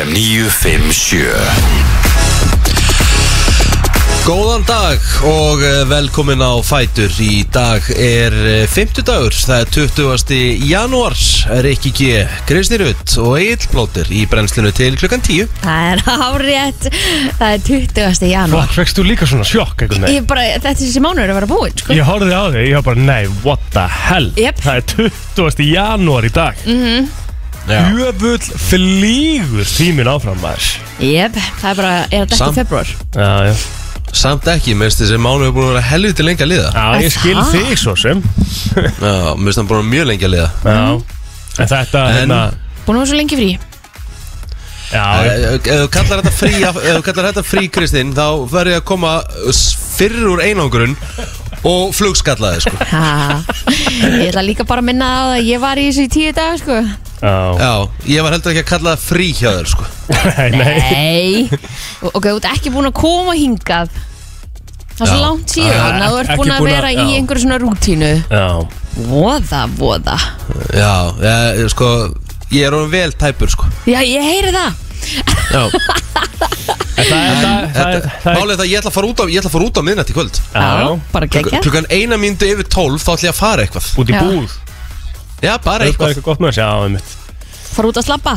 FM 957 Góðan dag og eh, velkomin á Fætur Í dag er 50 dagur, það er 20. janúars Rikki G, Kristi Rutt og Egil Plóter í brennslinu til klukkan 10 Það er árétt Það er 20. janúar Hvað, fegst þú líka svona sjokk einhvern veginn? Ég bara, þetta er þessi mánuður að vera búinn sko. Ég horfði á þig, ég var bara, nei, what the hell Jep. Það er 20. janúar í dag mm Já. Jöfull flýgur tíminn áfram maður Jep, það er bara, er þetta Samt. ekki februar Já, já Samt ekki, minnst þessi mánu er búin að vera helviti lengi að liða Já, ég skil það? þig svo sem Já, minnst hann búin að vera mjög lengi að liða Já En þetta, En- hérna Búin að vera svo lengi frí Já, Ef já, ef þú kallar þetta frí, ef þú kallar þetta frí Kristinn þá verður ég að koma fyrr úr einangurinn og flugskallaði sko. ha. Ég ætla líka bara að minna á það að ég var í þessu í tíu dag sko. Já. Já, ég var heldur ekki að kalla það frí hjá þér sko. Nei, nei. Ok, þú ert ekki búin að koma hingað. Það er svo Já. langt síðan að þú ert Ekki búin að búin að- vera í já. einhverju svona rútínu. Já, Voða, voða. Já, ég, sko Ég er orðin vel tæpur sko. Já, ég heyri það. Já, En það er, það, það er, það er Málið er það, ég ætla að fara út á, ég ætla að fara út á miðnætt í kvöld. Já, já, bara gegja Klukkan eina mínútu yfir tólf þá ætla ég að fara eitthvað. Út í Já. búð Já, bara er eitthvað. eitthvað gott með þessi, já, einmitt. Fara út að slappa?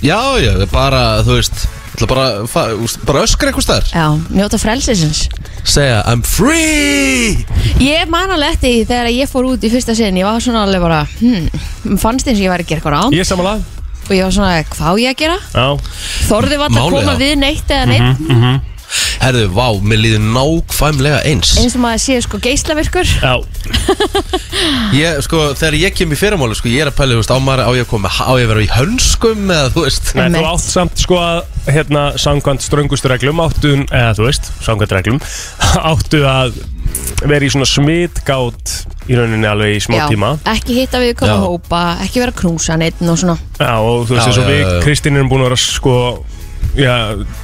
Já, já, bara, þú veist ætla bara, fa- bara öskra eitthvað staðar. Já, njóta frelsisins. Segja, I'm free! Ég man alveg eftir því þegar ég fór út í fyrsta sinn Ég var svona alveg bara hmm, Fannst eins og ég væri að gera eitthvað rán Ég er samanlega Og ég var svona, hvað á ég að gera? Já, Þorði var að Málið, koma já. við neitt eða neitt Herðu, vá, mér líður nákvæmlega eins Eins og maður sé sko geislavirkur já, Ég, sko, þegar ég kem í fyrramáli, sko, ég er að pæla, þú veist, á maður á ég að koma, á ég að vera í hönskum eða, þú veist Nei, þú Einmitt. átt samt sko að hérna, samkvæmt ströngustu reglum áttu, eða þú veist, samkvæmt reglum áttu að vera í svona smitgátt í rauninni alveg í smá tíma ekki hitta við koma Já. hópa Ekki vera að knúsa neitt og svona Já, og þú veist, Já, eins og já, við já, já. Kristín erum búin að vera sko já,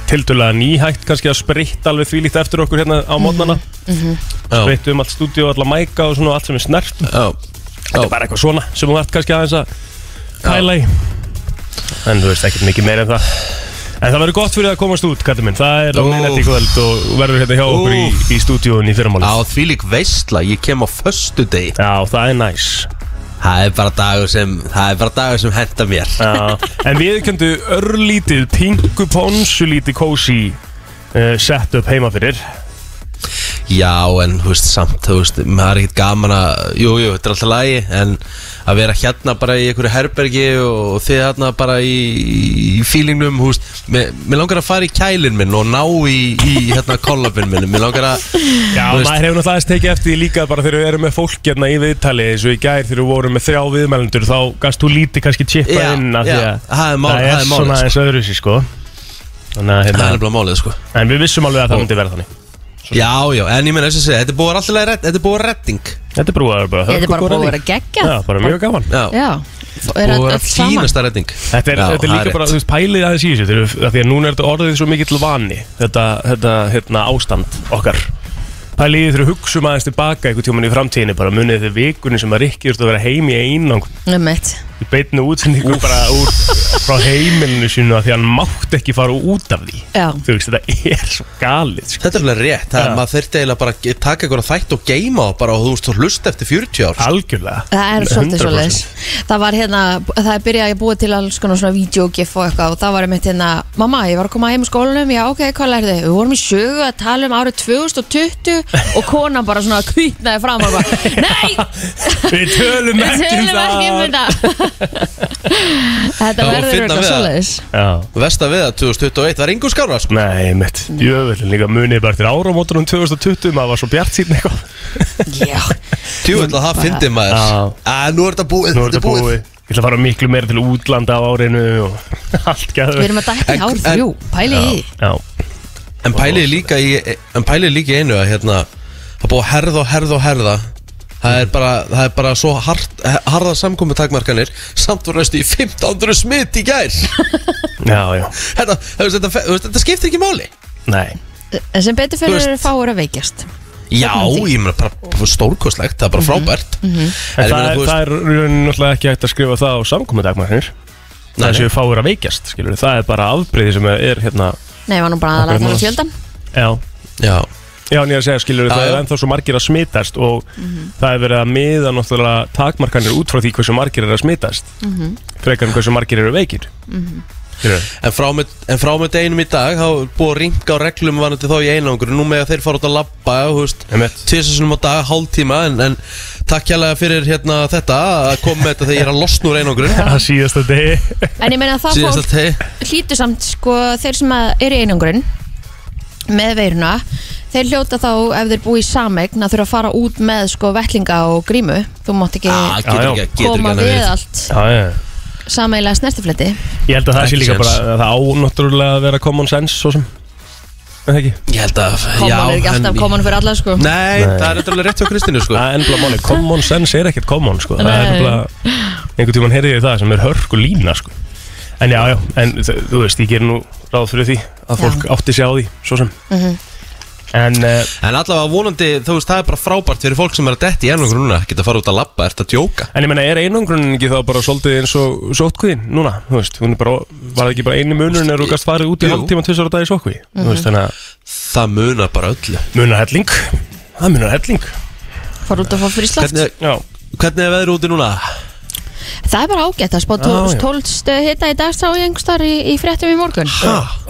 tiltölulega nýhægt kannski að spritta alveg því líkt eftir okkur hérna á mótnana. Já, spritta um allt stúdíu og alla mæka og svona allt sem er snert. Já, Þetta er bara eitthvað svona sem þú ert kannski aðeins að pæla í. En þú veist, ekkert mikið meira en það. En það verður gott fyrir að komast út, kallið minn. Það er á Ó. minnætti í kvöld og verður hérna hjá okkur í, í stúdíun í fyrramáli á því lík veistla, ég kem á föstu degi Já, það er næs Það er bara dagur sem, það er bara dagur sem henda mér. Já, En við köndu örlítið, pingu ponsu lítið kósi uh, sett upp heima fyrir Já, en þú veist, samt, þú veist, maður er ekkert gaman að, jú, jú, þetta er alltaf lagi, en að vera hérna bara í einhverju herbergi og þið hérna bara í, í feelingnum, þú veist, mér, langar að fara í kælinn minn og ná í, í hérna kollabinn minn, mér langar að, Já, Þú veist- maður hefur náttúrulega aðeins tekið eftir því líka bara þegar við erum með fólk hérna í viðtali eins og í gær þegar við vorum með þrjá viðmælendur þá gast þú lítið kannski Já, inn af því já, að það er svona sko. eins öðru sér sko Þannig að það er hérna, nefnilega málið, sko. en við vissum alveg að það myndi vera þannig Já, já, en ég meina þess að segja, þetta er búið alltaf redd, þetta er búið redding, Þetta er bara bara Þetta er bara búið að vera gegja Já, bara mjög gaman. Já, Já, búið er að vera öll saman. fínasta redding. Þetta er, Já, þetta er það líka bara, rétt. þú veist, pælið aðeins í þessu þegar af Því að núna er þetta orðið svo mikill vani Þetta, þetta, hérna, ástand okkar Því þegar við hugsum aðeins tilbaka einhvern tímann í framtíðinni bara munið þið vikunni sem að Rikki erst að vera heim í einang Nefnt í beitnu útsendingu bara úr frá heimilinu sínu að því að hann mátt ekki fara út af því Já, þú veist þetta er svo galið sko. Þetta er alveg rétt, það er maður þurfti eiginlega bara að taka einhverja þætt og geima og bara og þú veist, þú hlust eftir 40 ár. sko. algjörlega það er svolítið 100%. svolítið Það var hérna, það er byrjað að búa til alls konar svona videogif og eitthvað og það var einmitt hérna Mamma, ég var að koma heim úr skólanum, já ok, hvað lærði? Við vorum í sögu að tala um árið 2020 og konan bara svona kvítnaði fram og bara Nei, við tölum við ekki um tölum ekki um það. þetta. Þetta verður það. svoleiðis. Já. Vesta við að 2021 var yngur skára, sko. Nei, mitt, jöfullin líka munið bara til áramótunum 2020 maður var svo bjart síðan eitthvað. Já, Tjúvill að það fyndi maður. Já. Að nú er þetta búið, Nú er þetta búið. Ég ætla að fara miklu meira til útlanda á árinu og allt gæður við erum að dækka í En- ár en- þrjú, pæli í Já, En pælið líka í, en pælið líka í einu að hérna, það búið að herða og herða og herða. Það er bara, það er bara svo hard, harða samkomi takmarkanir samt voru næstu í 1500 smitt í gær. já, já Þetta, þú veist, þetta, þú veist, þetta skiptir ekki máli. Nei, En sem betur fyrir veist- eru fáur að veikjast Já, ég meina bara stórkostlegt, það er bara frábært. En en ég það, er, þú það er raunin náttúrulega ekki hægt að skrifa það á samkomendagmæðinir það Nei. séu fáir að veikjast skilur það er bara afbreyði sem er hérna Nei, var nú bara aðalega núna. fjöldan já, Já, já en ég er að segja skilur Já, það já. er ennþá svo margir að smitast og Mhm. það er verið að miða náttúrulega takmarkanir út frá því hversu margir er að smitast Mhm. frekar en hversu margir eru veikir skilur En frá með, en frá með deginum í dag þá er búið að ringa á reglum vanandi þá í einangur Nú með að þeir fara út að labba Einmitt. Tvisasunum á dag, hálftíma en, en takk hérlega fyrir hérna þetta að koma með þetta þegar ég er að losna úr einangur það síðasta degi. En ég meina það Síðast fólk að hlýtur samt sko þeir sem að eru í einangrun með veiruna þeir hljóta þá ef þeir búi í sameign að þurfa að fara út með sko vettlinga og grímu. Þú mátt ekki Ah, ekki, getur koma við allt. Já, já. Sameiginlega snertifletti ég held að það sé Ekki líka séns. bara að það á náttúrulega að vera common sense svo sem Er það ekki Ég held að, koman já er ekki alltaf en- koman fyrir alla sko Nei, Nei. það er eitthvað rétt hjá Kristínu sko Það er ennbla máli, common sense er ekkert common sko. Það er Nei. ennbla, einhvern tímann heyrði ég það sem er hörk og lína sko. En já, já, en þ- þú veist, ég ger nú ráð fyrir því að fólk átti sig á því, svo sem En, uh, En allavega vonandi, þú veist, það er bara frábært fyrir fólk sem er að detti í einangur núna Geta að fara út að labba, ert að djóka. En ég menna, er einangrunin ekki þá bara svolítið eins og sótkvíðin núna, þú veist, hún er bara, var það ekki bara einu munurinn er þú gast farið út í Jú. hálftíma tvisar á dag í sótkví, þú veist, þannig að Það munar bara öllu. Munar helling, það munar helling, fara út að fá fríslaft Hvernig, já, hvernig er veður úti núna? það er bara ágætt að spá. 12 hitta í dag sá ég einhverstar í, í fréttum í morgun.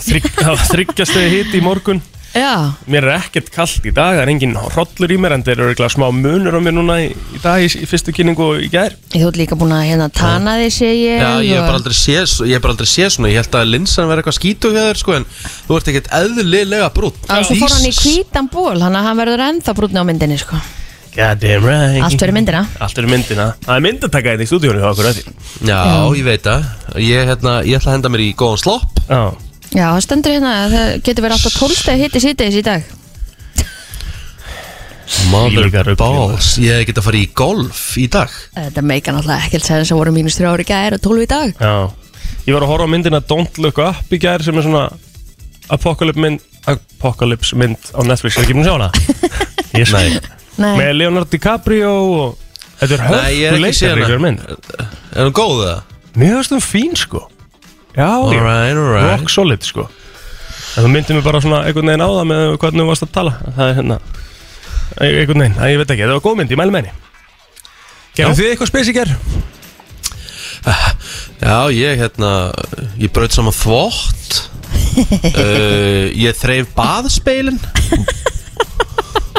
Þrygg, þryggjastegi hitt í morgun já, Mér er ekkert kallt í dag, það er engin hrollur í mér en það eru örugglega smá munur á mér núna í, í dag í, í fyrstu kynningu og í gær. Ég þú ert líka búin að hérna tana þig sé ég Já, ég hef bara aldrei séð, ég hef bara aldrei séð svona Ég held að linsan verði eitthvað skítu hjá þér sko En þú ert ekkert eðlilega brútt Já, svo fór hann í hvítan ból, þannig að hann verður ennþá brúnni á myndinni sko. God damn right. Allt fyrir myndina. Allt fyrir myndina. Það er myndataka þetta í stúdíónu hjá okkur Já, ég veit það. Ég, hérna, ég ætla að henda mér í góðan slopp. Já Já, það stendur hérna að það getur verið alltaf 12 steg hitti síðdeis í dag. Mother balls Ég get að fara í golf í dag. Þetta meika náttúrulega ekkert þess að voru mínus 3 ári gæri og 12 í dag. Já. Ég var að horfa á myndina Don't Look Up í gær sem er svona Apocalypse mynd, Apocalypse mynd á Netflix. Er ekki búin að sjá hana? Ég Nei. Nei, Með Leonardo DiCaprio og Þetta er leikari í hana. hver mynd Er hún góð það? Mér finnst hún fín sko Já, Alright, alright rock solid sko. En þú myndir mig bara svona einhvern veginn á það með hvernig þú varst að tala. Það er hérna e- einhvern veginn, að ég veit ekki, það var góð mynd, ég mæli með henni. Gerðu þið eitthvað spes í ger? Já, ég hérna Ég braut saman þvott. Uh, Ég þreif baðspeilin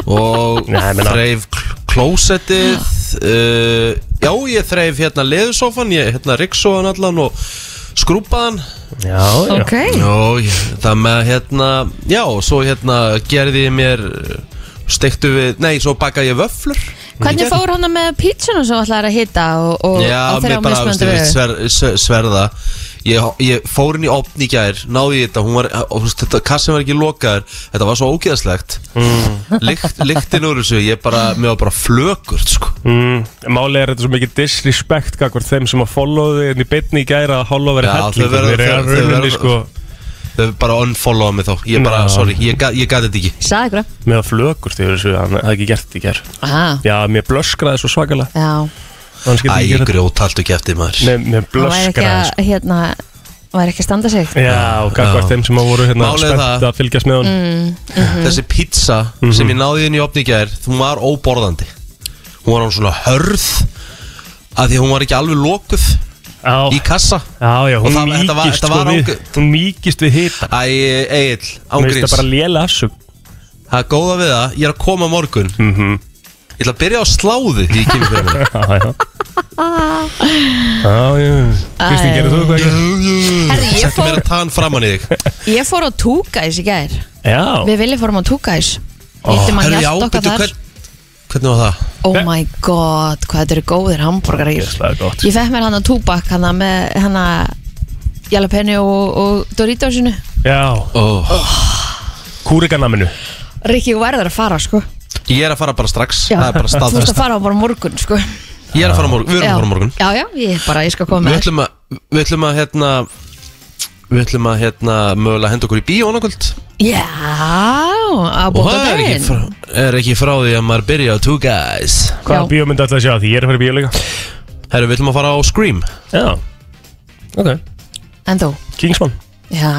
Og Nei, ég meina- þreif kl- klósettið. Uh, Já, ég þreif hérna leðusófan Ég hérna ryggsóðan allan og skrúpaðan Já, já. Ok. Ég- það með hérna Já, svo hérna gerði ég mér Stektu við, nei, svo bakaði ég vöflur Hvernig fór hann með pítsuna sem ætlaði að hitta og, og Já, á þeirra mér bara, veist, mismunandi ég vegu? veist, sver, sver, sverða ég, ég fór inn í opn í gær Náði ég þetta, hún var, og, þú veist, þetta kassin var ekki lokaður Þetta var svo ógeðslegt. Mm. Lykt, Lyktin úr þessu, ég bara Mér var bara flökurt, sko. Mm, Máli er þetta svo mikið disrespect kakvart þeim sem að follow þig en í beinni í gæra að hollow verið hellingur verða- Þeir þau rauninni verða- sko. Þau bara unfollowa mig þá. Ég bara, Já. sorry, ég, gati þetta ekki. Sæði ykkur með að flökur þegar þessu, hann hafði ekki gert í ger Aha, Já, mér blöskraði svo svakalega. Já Æ, grjót haltu ekki eftir maður. Ekki blöskraði að, sko. hérna, væri ekki að standa sig. Já, og gagvart Já. þeim sem að voru hérna Málið spennt það- að fylgjast með hann Þessi pizza sem ég náði inn í opn í gær Hún var óborðandi. Hún var án svona hörð að Því að hún var ekki alveg lokuð Já, í kassa. Já, já, hún Og það- þetta var- mýkist þetta sko var við ágæ- Hún mýkist við hita. Æ, Egil, Mér finnst ángríns. það bara lélega afsug Það er góða við það, ég er að koma á morgun. Mhm. Ég ætla að byrja á sláði því ég kemur fyrir já Kristín, gerir þú eitthvað ekki? Herri, ég Settu mér fór, að tann framann í þig. Ég fór á Túgæs í gær. Já. Við viljum fórum á Túgæs. Hittum hann Herru, já, hjælt okkar byrju, þar. hvern- Hvernig var það? Oh my god, hvað þetta eru góðir hambúrgarar. Það er gott. Ég fekk mér hann að túbak hann með hann að jalapeno og, og Doritosinu Já, Oh. kúriganaminu Rikki verður að fara sko Ég er að fara bara strax. Já, Það er bara Þú veist staðfest. að fara bara morgun sko. Ég er að fara morgun, við erum að fara morgun. Já, já, ég bara, ég skal koma Við með þér. ætlum að, við ætlum að hérna Við ætlum að hérna mögulega henda okkur í bíó annarkvöld Já, að Og bóta það er ekki, daginn frá, er ekki frá því að maður byrja á Two Guys. Hvaða Já. bíómynd ætla að sjá? Því? Ég er að fara í bíó líka. Herru, við ætlum að fara á Scream. Já. Ok En þú? Kingsman. Já,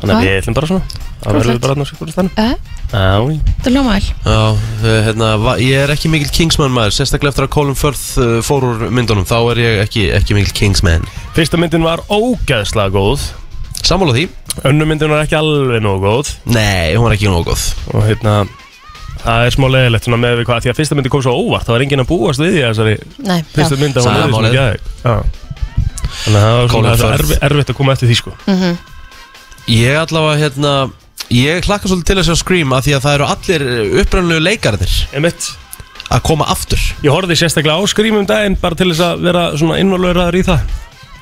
Þannig að við ætlum bara svona Það verður bara að náttúrulega stann uh, Já, það vel Já, eh, hérna, ég er ekki mikil Kingsman maður. Sérstaklega eftir að Colin Firth uh, fór úr myndunum Þá er ég ekki, ekki mikil Kingsman. Fyrsta myndin var ógeðslega góð. Sammála því? Önnu myndin var ekki alveg nógu góð. Nei, hún var ekki nóg góð. Og hérna Það er smá leðilegt svona með við hvað Því að fyrsta myndin kom svo óvart Það var enginn að búast við því að þessari Nei, fyrsta já. mynd að hún Sama er svona málið. geðveik. Já. Þannig að það var er erfitt að koma eftir því sko. Ég allavega, hérna Ég hlakka svolítið til að sjá Scream af Því að það eru allir upprænlegu leikarnir Einmitt. Að koma aftur. Ég horfði sérstaklega á skrýmum daginn bara til þess að vera svona innvalöraður í það.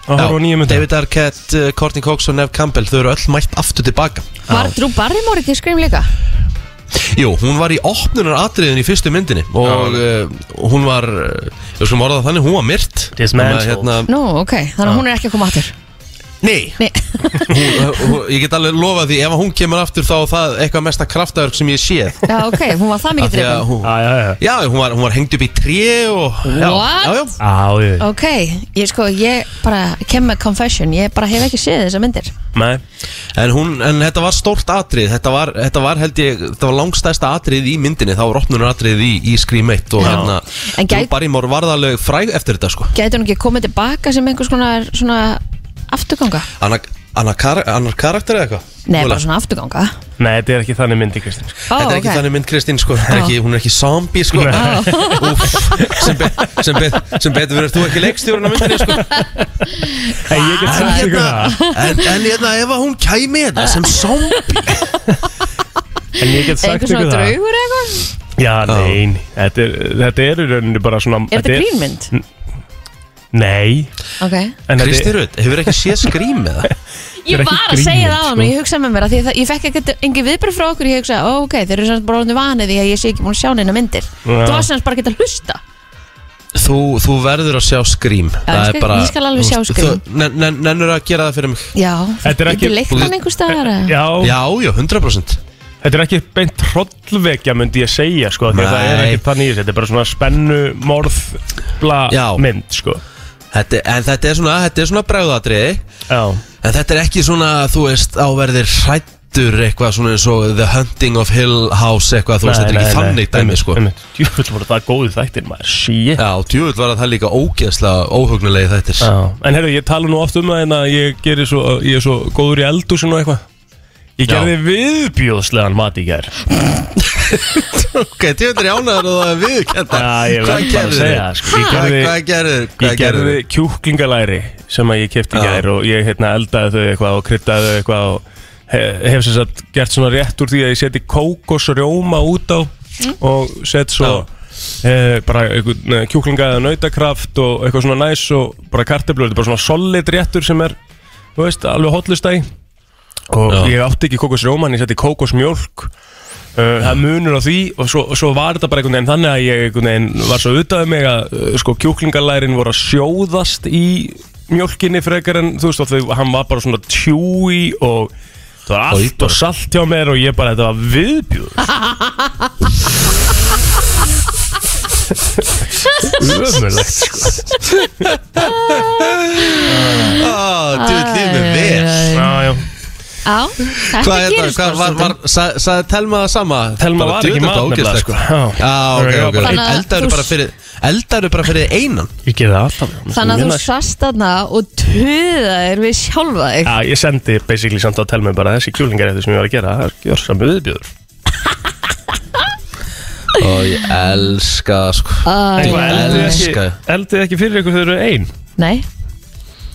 Að horfa á nýja mynda David Arquette, uh, Courtney Cox og Nev Campbell Þau eru öll mætt aftur tilbaka. Var Drew Barrymore ekki í Scream líka? Jú, hún var í opnunar atriðin í fyrstu myndinni Og uh, hún var uh, Ég skulum orða það þannig, hún var myrt. Dismantled. hérna, Nú, ok, þannig að hún er ekki að koma aftur Nei, Nei, hún, hún, ég get alveg lofa því Ef hún kemur aftur þá er það eitthvað mesta kraftaverk sem ég séð. Já, ok, hún var það Af mikið því að drifin hún, Já, já, já. Já, hún var, hún var hengt upp í tré og já, What? já, já. Já, ég Ok, ég sko, ég bara kem með confession, ég bara hef ekki séð þessar myndir. Nei. En, hún, en þetta var stórt atrið þetta var, þetta var held ég, þetta var langstæsta atrið í myndinni Það var opnunar atrið í, í Scream 1 Og hérna, En gæt- Drew Barrymore varð alveg fræg eftir þetta sko. Gæti hún ekki komið tilbaka sem einhvers konar svona afturganga? Annar, kar, annar karakter eða eitthvað? Nei, bara svona afturganga. Nei, þetta er ekki þannig myndi, Kristín sko. Þetta er ekki ok. þannig mynd Kristín sko. Þetta er ekki, Hún er ekki zombie sko. Úff, sem, be, sem, be, sem betur verður þú ekki leikstjórun á myndinni sko. Hey, ég get En sagt ykkur hérna, það. en, en hérna ef að hún kæmi þetta sem zombie. En ég get sagt Einhver ykkur svona það. draugur eða eitthvað? Já, nein Þetta er, þetta er í rauninni bara svona Er þetta grínmynd? Nei Ok En Kristi þetta Rutt, hefur ekki séð skrím með það? Ég var að segja grínmynd, það á hann sko. og ég hugsaði með mér að því að það- ég fekk ekkert engin viðbröð frá okkur ég hugsaði, ó, ok, þeir eru sem bara orðinu vanið því að ég sé ekki búin að sjá neina myndir Já. þú var sem bara að geta hlusta Þú, þú verður að sjá skrím ég skal- ég skal alveg sjá Scream. Nennur að gera það fyrir mig Já, Þetta er ekki- leikt hann einhver staðar eða? Já, Já, já, 100% Þetta er ekki beint trollvekja myndi ég segja sko því að það er ekki þannig í þessu Þetta er bara svona spennu morð bla Já. mynd sko þetta, En þetta er svona, þetta er svona bregðatriði Já. En þetta er ekki svona, þú veist, áverðir hrættur eitthvað svona eins og The Hunting of Hill House eitthvað, þú veist, þetta er ekki þannig dæmi, sko. Júfull voru það góðu þættir maður. Shit. Já, djúvill var að það líka ógeðslega óhugnulegi þættir. Já. En herru, ég tala nú oft um það en að ég, geri svo, ég er svo góður í eldúsin og eitthvað Ég gerði viðbjóðslegan mat í gær. Ok, er ánæður og það er viðkenda Já, ég verð bara að segja það, sko. Ég gerði- hvað gerður? Ég gerði kjúklingalæri sem að ég kefti í Já. gær og ég hérna, eldaði þau eitthvað og kryddaði þau eitthvað og he- hef sem sagt gert svona rétt úr því að ég seti kókosrjóma út á og set svo e, bara eitthvað kjúklinga eða nautakraft og eitthvað svona næs og bara kartöflur, þetta er bara svona solid réttur sem er, þú veist, alveg hotlista í og Já. ég átti ekki kókosrjóma en ég seti kókosmjólk Uh, það munur á því og svo, svo var þetta bara einhvern veginn þannig að ég einhvern veginn var svo auðvitaði mig að uh, sko kjúklingalærin voru að sjóðast í mjólkinni frekar en þú veist og þau, hann var bara svona tjúi og það var allt bara. og salt hjá mér og ég bara þetta var viðbjúð Ömurlegt sko Já, þetta Hvað er það? gerist Hvað var, var, sa- sagði Telma það sama? Telma Bara var ekki djöfull, mat þetta nefnilega, ógeðslegt. sko. Já. Já, ok, ok bara- Þannig að Eldaru þú- bara fyrir Eldaru bara fyrir einan Ég gerði það alltaf Þannig að þú sast þarna og töðaðir við sjálfa þig Já, ég sendi basically samt á að telma bara þessi kjúlingar eftir sem ég var að gera, það er gjörsa viðbjöður Og ég elska það, sko Æ, Eitthvað Ég eldið elska ekki, eldið ekki fyrir ykkur þau eru ein Nei,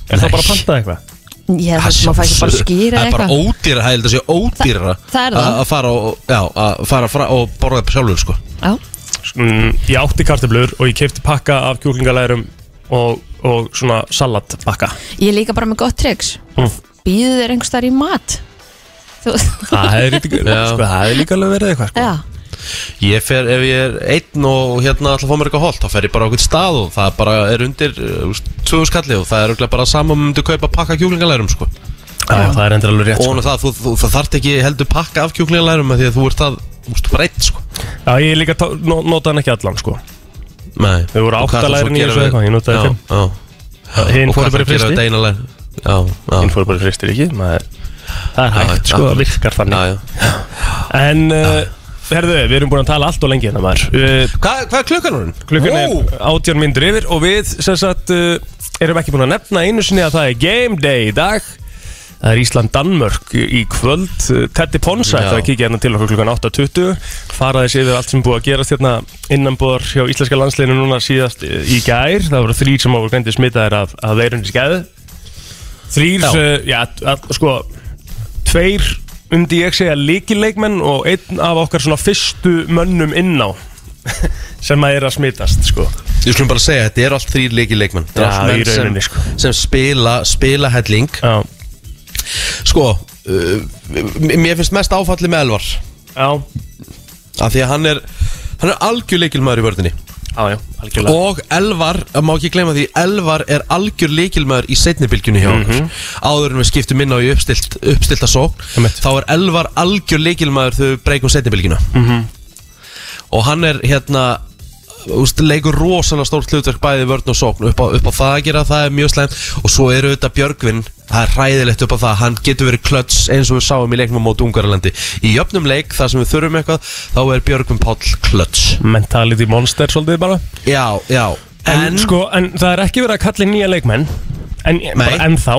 Er það bara að panta eitthvað? Ég held að maður fæ ekki bara skýra Það er bara eitthvað. ódýra, það er ódýra Það er það. Að fara og, já, að fara og borða upp sjálfur, sko. Já, Mm, ég átti kartöflur og ég kefti pakka af kjúklingalærum og, og svona salatpakka. Ég líka bara með gott triks Mm. Býðu þér einhvers þar í mat? Það hefði líka, sko, líka alveg verið eitthvað sko. já, Ég fer, ef ég er einn og hérna ætla að fá mér eitthvað holt, þá fer ég bara á eitthvað stað og það bara er undir uh, tvöðu skalli og það er bara saman um myndu kaupa pakka kjúklingalærum, sko. Já, það er endur alveg rétt Og sko. það, þú, þú, það þarf ekki heldur pakka af kjúklingalærum af því að þú ert það, þú veist, bara einn, sko. Já, ég líka tá- no- notaði hann ekki allan sko. Nei. Þau voru Og hvað átta ætlar svo lærin að í þessu eitthvað, ég notaði fimm. já. Hinn hvað bara að já hinn fór bara hristir ekki? Maður, það er hægt, sko, það virkar þannig. Já, já. en, uh, herðu, við erum búin að tala allt og lengi hérna maður. Uh, Hvað, hvað er klukkan hún? klukkan er átján myndur yfir og við, sem sagt, uh, erum ekki búin að nefna einu sinni að það er game day í dag. Það er Ísland-Danmörk í kvöld. Teddy Ponsa ætlar að kíkja hérna til okkur klukkan 8.20 faraði sér yfir allt sem búið að gerast hérna innanbúðar hjá íslenska landsleginu núna síðast í gær. Það voru þrýr sem áður greindi smitaðir af, af veirunni skæði þrýr, Já. uh, já, að, sko tveir undi ég segja líkileikmenn og einn af okkar svona fyrstu mönnum inná sem að er að smitast sko. Ég skulum bara segja, þetta er allt þrýr leiki leikmenn Þetta er Já, allt í menn rauninni, sem, sko. sem spila, spila helling. Já, Sko, uh, mér finnst mest áfalli með Elvar. Já, Af því að hann er Hann er algjör leikilmaður í vörðinni já, já, algjörlega Og Elvar, má ekki gleyma því Elvar er algjör leikilmaður í setnibilgjunni hjá okkur Áður en við skiptum inn á í uppstilt, uppstilta Mhm. Einmitt. Þá er Elvar algjör leikilmaður þegar við breykum setnibilgjuna Mhm. Og hann er hérna úst, leikur rosalega stórt hlutverk bæði í vörn og sókn. Upp á, upp á það að gera, það er mjög slæmt. Og svo eru þetta Björgvin, það er hræðilegt upp á það. Hann getur verið klöts eins og við sáum í leiknum mót Ungarlandi. Í jöfnum leik þar sem við þurfum eitthvað, þá er Björgvin Páll klöts. mentality monster svolítið bara. Já, já. En, En, sko, en það er ekki verið að kalla inn nýja leikmenn. En bara ennþá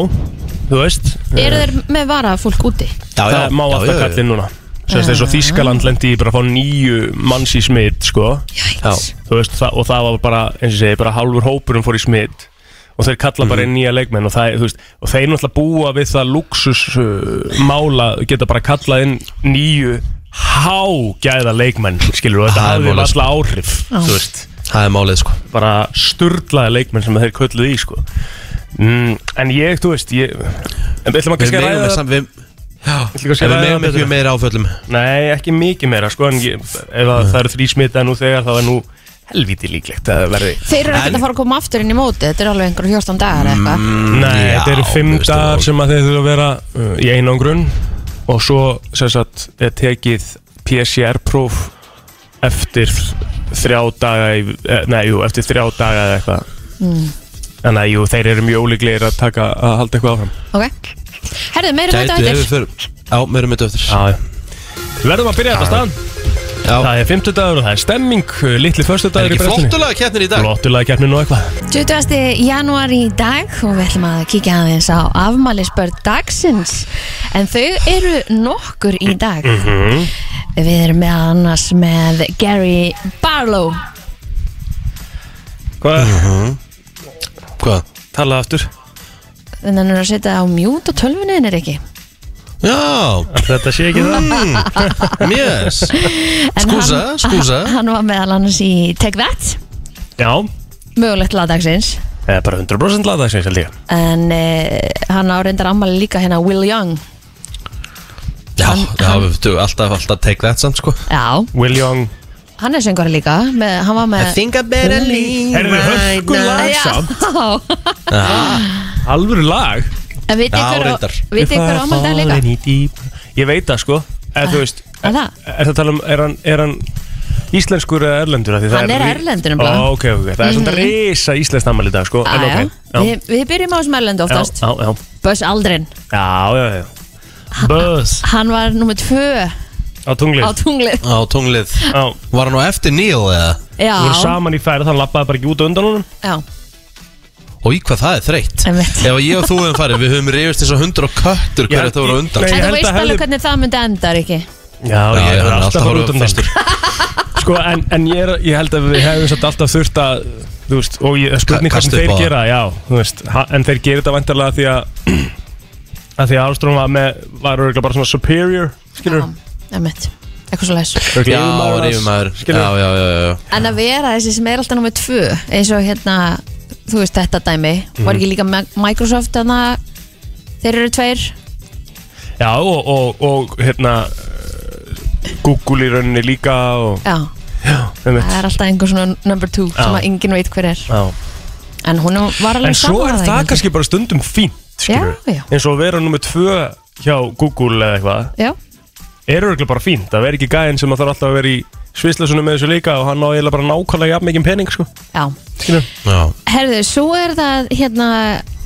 þú veist. Eru þeir með vara fólk úti? já, já, það má alltaf kalla inn núna Sérst eins og Þískaland lendi í bara að fá nýju manns í smitt sko. Jæks Þú veist, það, og það var bara, eins og segi, bara hálfur hópurum fór í smitt og þeir kalla bara inn nýja leikmenn og, það, þú veist, og þeir náttúrulega búa við það luxus uh, mála geta bara kallað inn nýju hágæða leikmenn skilur og þetta Það er hafði málið, alltaf áhrif þú veist, Það er málið sko. Bara sturlaði leikmenn sem þeir kölluð í sko. Mm, en ég, þú veist ég, en við ætlum að Við kannski að megum ræða með það sam, við, Að við ekki meira áföllum. Nei, ekki mikið meira sko En ég, ef að það eru þrý smita nú þegar Þá er nú helviti líklegt að það verði Þeir eru ekkert að fara að koma aftur inn í móti Þetta er alveg einhver 14 dagar eða eitthvað. Nei, já, þetta eru fimm þú veist, dagar og- sem að þeir þurfa að vera uh, í einangrun Og svo sem sagt er tekið PCR-próf Eftir þrjá daga í, eh, Nei, jú, eftir þrjá daga eða eitthvað. Mm. Þannig að jú, þeir eru mjög ólíklegir að taka að halda eitthvað áfram. Ok Herðu, meira um þetta Gætu ef við eftir fyrir Já, meira með eftir. Já, já. Við verðum að byrja þetta stað Já, Það er 50 dagur og það er stemming uh, Litli förstu dagur í ekki brestinni flottulega keppnir í dag? Flottulega keppnin og eitthvað. 20. janúar í dag og við ætlum að kíkja aðeins á afmælisbörn dagsins. En þau eru nokkur í dag. Mhm. Við erum með annars með Gary Barlow. Hvað? Hvað? Tala aftur en hann er að setja á mjút á tölvunni en er ekki? Já, Þetta sé ekki það. Yes. En Skúsa, hann, skúsa. Hann var meðal annars í Take That. Já, mögulegt lagdagsins eða bara 100% lagdagsins held ég. En uh, hann á reyndar ammali líka hérna Will Young. Já, Hann- já, hann- við þú alltaf, alltaf take that samt sko. Já, Will Young. Hann er söngari líka með, hann var með think I better leave Heyrðu, hörku lag samt. Já, Alvöru lag? En vitið Já, hver, reyndar. ámald er líka? Ég veit það sko. Eða þú veist Er það? Er það að tala um Er hann, er hann íslenskur eða erlendur? Af því það Hann er ri- erlendur nefnilega. Ó, Ok, ok, það er svona risa íslensk nammal í dag sko. En Ah, ok já. Við, við byrjum á þessum erlendu Já, oftast. já, já. Buzz Aldrin. Já, já, já. Buzz. Hann var nummið tvö. Á tunglið. Á tunglið. Á tunglið. Já. Var hann á eftir Neil eða? Já, Þú voru saman í færið, hann lappaði bara ekki út á undan honum. Já, Og í hvað það er þreytt. Ef ég og þú hefum farið, við höfum reyfist eins og hundur og köttur Já, hverju það voru undan. En þú veist að alveg hefði- hvernig það myndi enda, Riki Já, Já, ég er alltaf að fara út undan fyrstur. Sko, en, en ég, er, ég held að við hefum satt alltaf þurft að Þú veist, og ég, spurning Ka- hvernig kasta upp þeir á það. gera Já, þú veist, ha, en þeir gera þetta vantarlega því að að því að Armstrong var með var örgulega bara svona superior skilur, Einmitt, eitthvað svo les Já, var yfirmaður. Já, skilur, já, já, já. En að vera þessi sem er alltaf nummið tvö eins og hérna, þú veist þetta dæmi. Var ekki líka Mi- Microsoft þannig að þeir eru tveir. Já og, og, og hérna uh, Google í rauninni líka og, Já, já, það er alltaf einhver svona number two sem að enginn veit hver er. Já. En hún var alveg En svo er það kannski bara stundum fínt skilur, Já, já. eins og að vera nummið tvö hjá Google eða eitthvað. Já, er örgulega bara fínt að vera ekki gæðin sem að þarf alltaf að vera í svislasunum með þessu líka og hann á eiginlega bara nákvæmlega jafn mikið pening sko. já. Skilur? Já, Herðu, svo er það hérna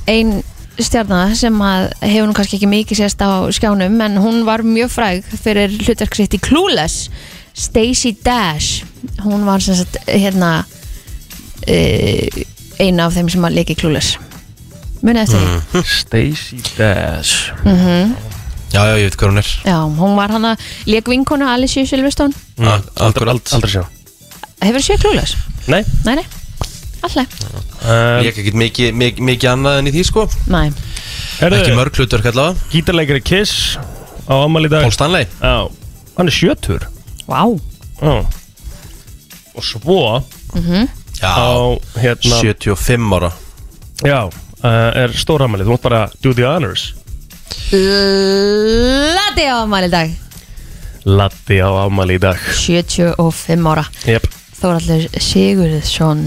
ein stjarnar sem að hefur nú kannski ekki mikið sést á skjánum en hún var mjög fræg fyrir hlutverk sitt í Clueless Stacey Dash. Hún var sem sagt hérna uh, eina af þeim sem að leiki Clueless. Munið eftir því. Stacey Dash Já, já, ég veit hvað hún er. Já, hún var hana leik vinkonu Alicia Silverstone. Mm. Aldrei, Akkurat aldrei sjá. Hefur séð Clueless? Nei. Nei, nei, alltaf um, Ég ekki mikið, mikið, mikið annað en í því sko. Nei, Herðu, Ekki mörg hlutverk allavega Gítarleikari Kiss á ammali dag. Paul Stanley. Já, hann er sjötur vá. Já. Og svo Já, á hérna 75 ára. Já, uh, er stór ammali Þú mátt bara do the honors Lati á afmæli í dag. Latti á ammali í dag. 75 ára. Jep, Þóraldur Sigurðsson.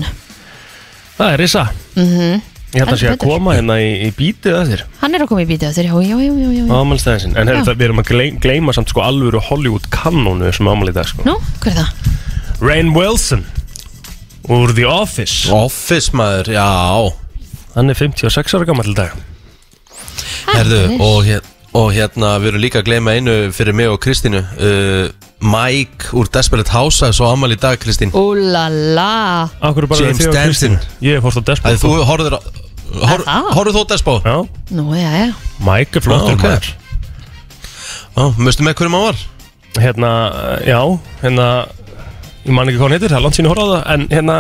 Það er Rissa mm Ég held að sé að koma hérna í, í bítið að þér. Hann er að koma í bítið á þér, já, já, já, já, já. á ammælstæðin sinn. En Já. herri, það, við erum að gleyma, gleyma samt sko alvöru Hollywood kannónu sem ammæli í dag sko. Nú, hver er það? Rainn Wilson úr The Office. Office maður, já. Hann er 56 ára gammal í dag Herðu, Hannes. og, hér, og hérna við erum líka að gleyma einu fyrir mig og Kristínu uh, Mike úr Desperate Housewives og amal í dag Kristín Úlala James Danson. Kristín Ég fórst á Æði þú horfður það? Horfður þú á Despo? Já, Nú, já, já Mike er flottur Já, ok. maður Já, mustu með hverjum hann var? Hérna, já, hérna Ég man ekki hvað hann heitir, það er langt sín að horfa á það En hérna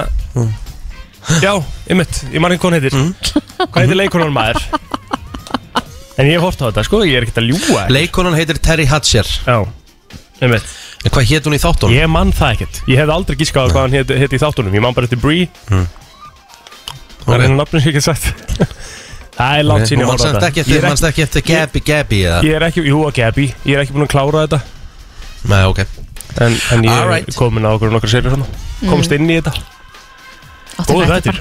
Já, einmitt, ég man ekki hvað hann heitir Hvað heitir leikunar maður? En ég hef hort á þetta, sko, ég er ekkert að ljúga Leikonan heitir Terry Hatcher. Já, einmitt. En hvað hétt hún í þáttunum? Ég man það ekkert. Ég hef aldrei gískað hvað hann heit í þáttunum. Ég man bara eftir Brie Það er Ok. hennar nafnum sem ég ekki sagt. Það er langt sín ég manst horfa á þetta. er manst ekki eftir Gabby Gabby eða? Ég er ekki, jú að Gabi, ég er ekki búin að klára þetta. Nei, ok. En, en ég er komin á okkur nokkru serið svona Komst inn í þetta. Góður þættir þættir.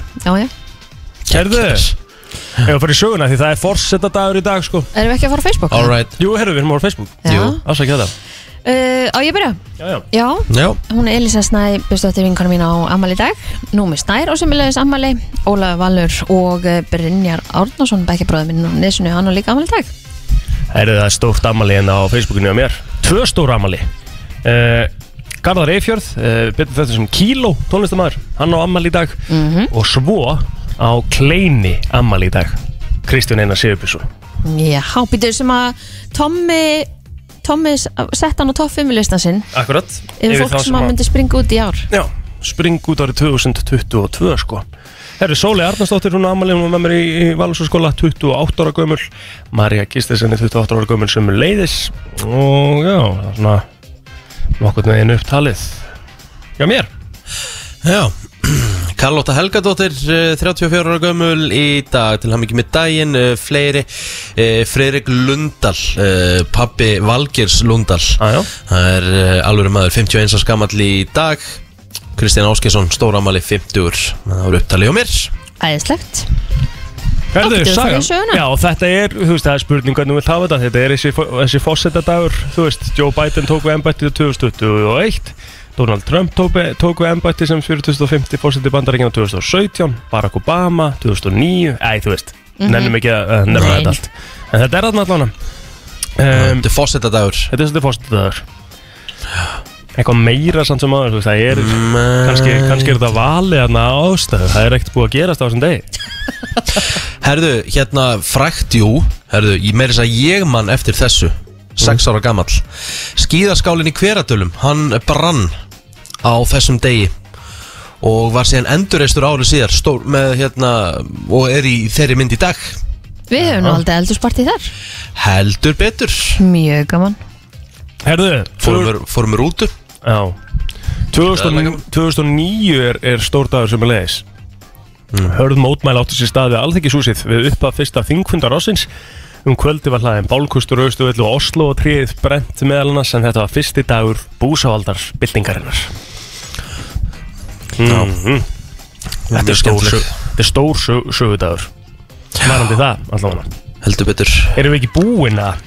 Ef við fyrir söguna því það er forsetta dagur í dag sko. Erum við ekki að fara á Facebook? Alright Jú, herru, við erum á Facebook. Já. Jú. Ásækja þetta. Uh, Á ég að byrja? Já, já. Já, Já, hún er Elisa Snæ Bustóttir vinkonu mín á ammali í dag. Númi Snær á semilegis ammali Ólaður Valur og eh, Brynjar Árnason Bekkjabróður minn á Nesunu Hann á líka ammali í dag. Herru, það er stórt amali hérna á Facebookinu á mér. Tvö stór amali uh, Garðar Eifjörð, uh, betur þetta sem Kíló tónlistamæður, hann á amali í dag. Mhm. Og svo á Kleini amali í dag. Kristján Einar Sigurbjörnsson. Já, býtur sem að Tommi Tommi sett hann á topp 5 listan sinn. Akkurat. Yfir fólk sem að myndi springa út í ár. Já, spring út árið 2022 sko. Herru, Sóli Arnarsdóttir, hún ammali, hún var með mér í, í Valsarskóla, 28 ára gömul. Marja Gistersen er 28 ára gömul sem er leiðis Og já, það er svona nokkurn veginn upptalið. Já, mér? Já Karlóta Helgadóttir, eh, 34 ára gömul í dag til hann ekki með daginn eh, fleiri, eh, Freirik Lundal eh, pappi Valgers Lundal Aðjá, það er eh, alveg maður 51 árs gamall í dag. Kristján Áskesson, stóramali 50 það voru upptalið á mér. Æðislegt. Herðu? Já, þetta er, þú veist, það er spurning hvernig við hafa þetta. Þetta er þessi, þessi fósettadagur Þú veist, Joe Biden tók við embættið 2021 Donald Trump tók, tók við embættið sem 4050 fósetti bandaríkina 2017 Barack Obama 2009 Æ, þú veist, nennum ekki að uh, nefna þetta allt. En þetta er þarna allan. Um, Þetta er fósettadagur Þetta er svolítið fósettadagur Eitthvað meira samt sem aður, þú veist, það er Mm. kannski, kannski er þetta valið þarna ástæðu. Það er ekkert búið að gerast á þessum degi. Herðu, hérna frækt, jú. Herðu, ég meiri þess að ég mann eftir þessu. Sex ára gamall. Skíðaskálinn í Hveradölum, hann brann á þessum degi og var síðan endurreistur árið síðar stór með hérna og er í þeirri mynd í dag. Við höfum nú aldrei eldurspartið þar. Heldur betur. Mjög gaman. Herðu, fórum við, fórum við rútu Já. 2000, 2009 er, er stór dagur sem er leiðis. Mm. Hörð mótmæla áttu sér staði alþekisúsið við uppa fyrsta þingfundar ásins um kvöldi var hlaðin Bálkustur, Austuvill og Oslo og tríð brent meðal annars en þetta var fyrsti dagur búsávaldar byltingarinnar mm. Þetta er stór, sög, þetta er stór sög, sögudagur. Varandi það, allavega heldur betur. Erum við ekki búin að?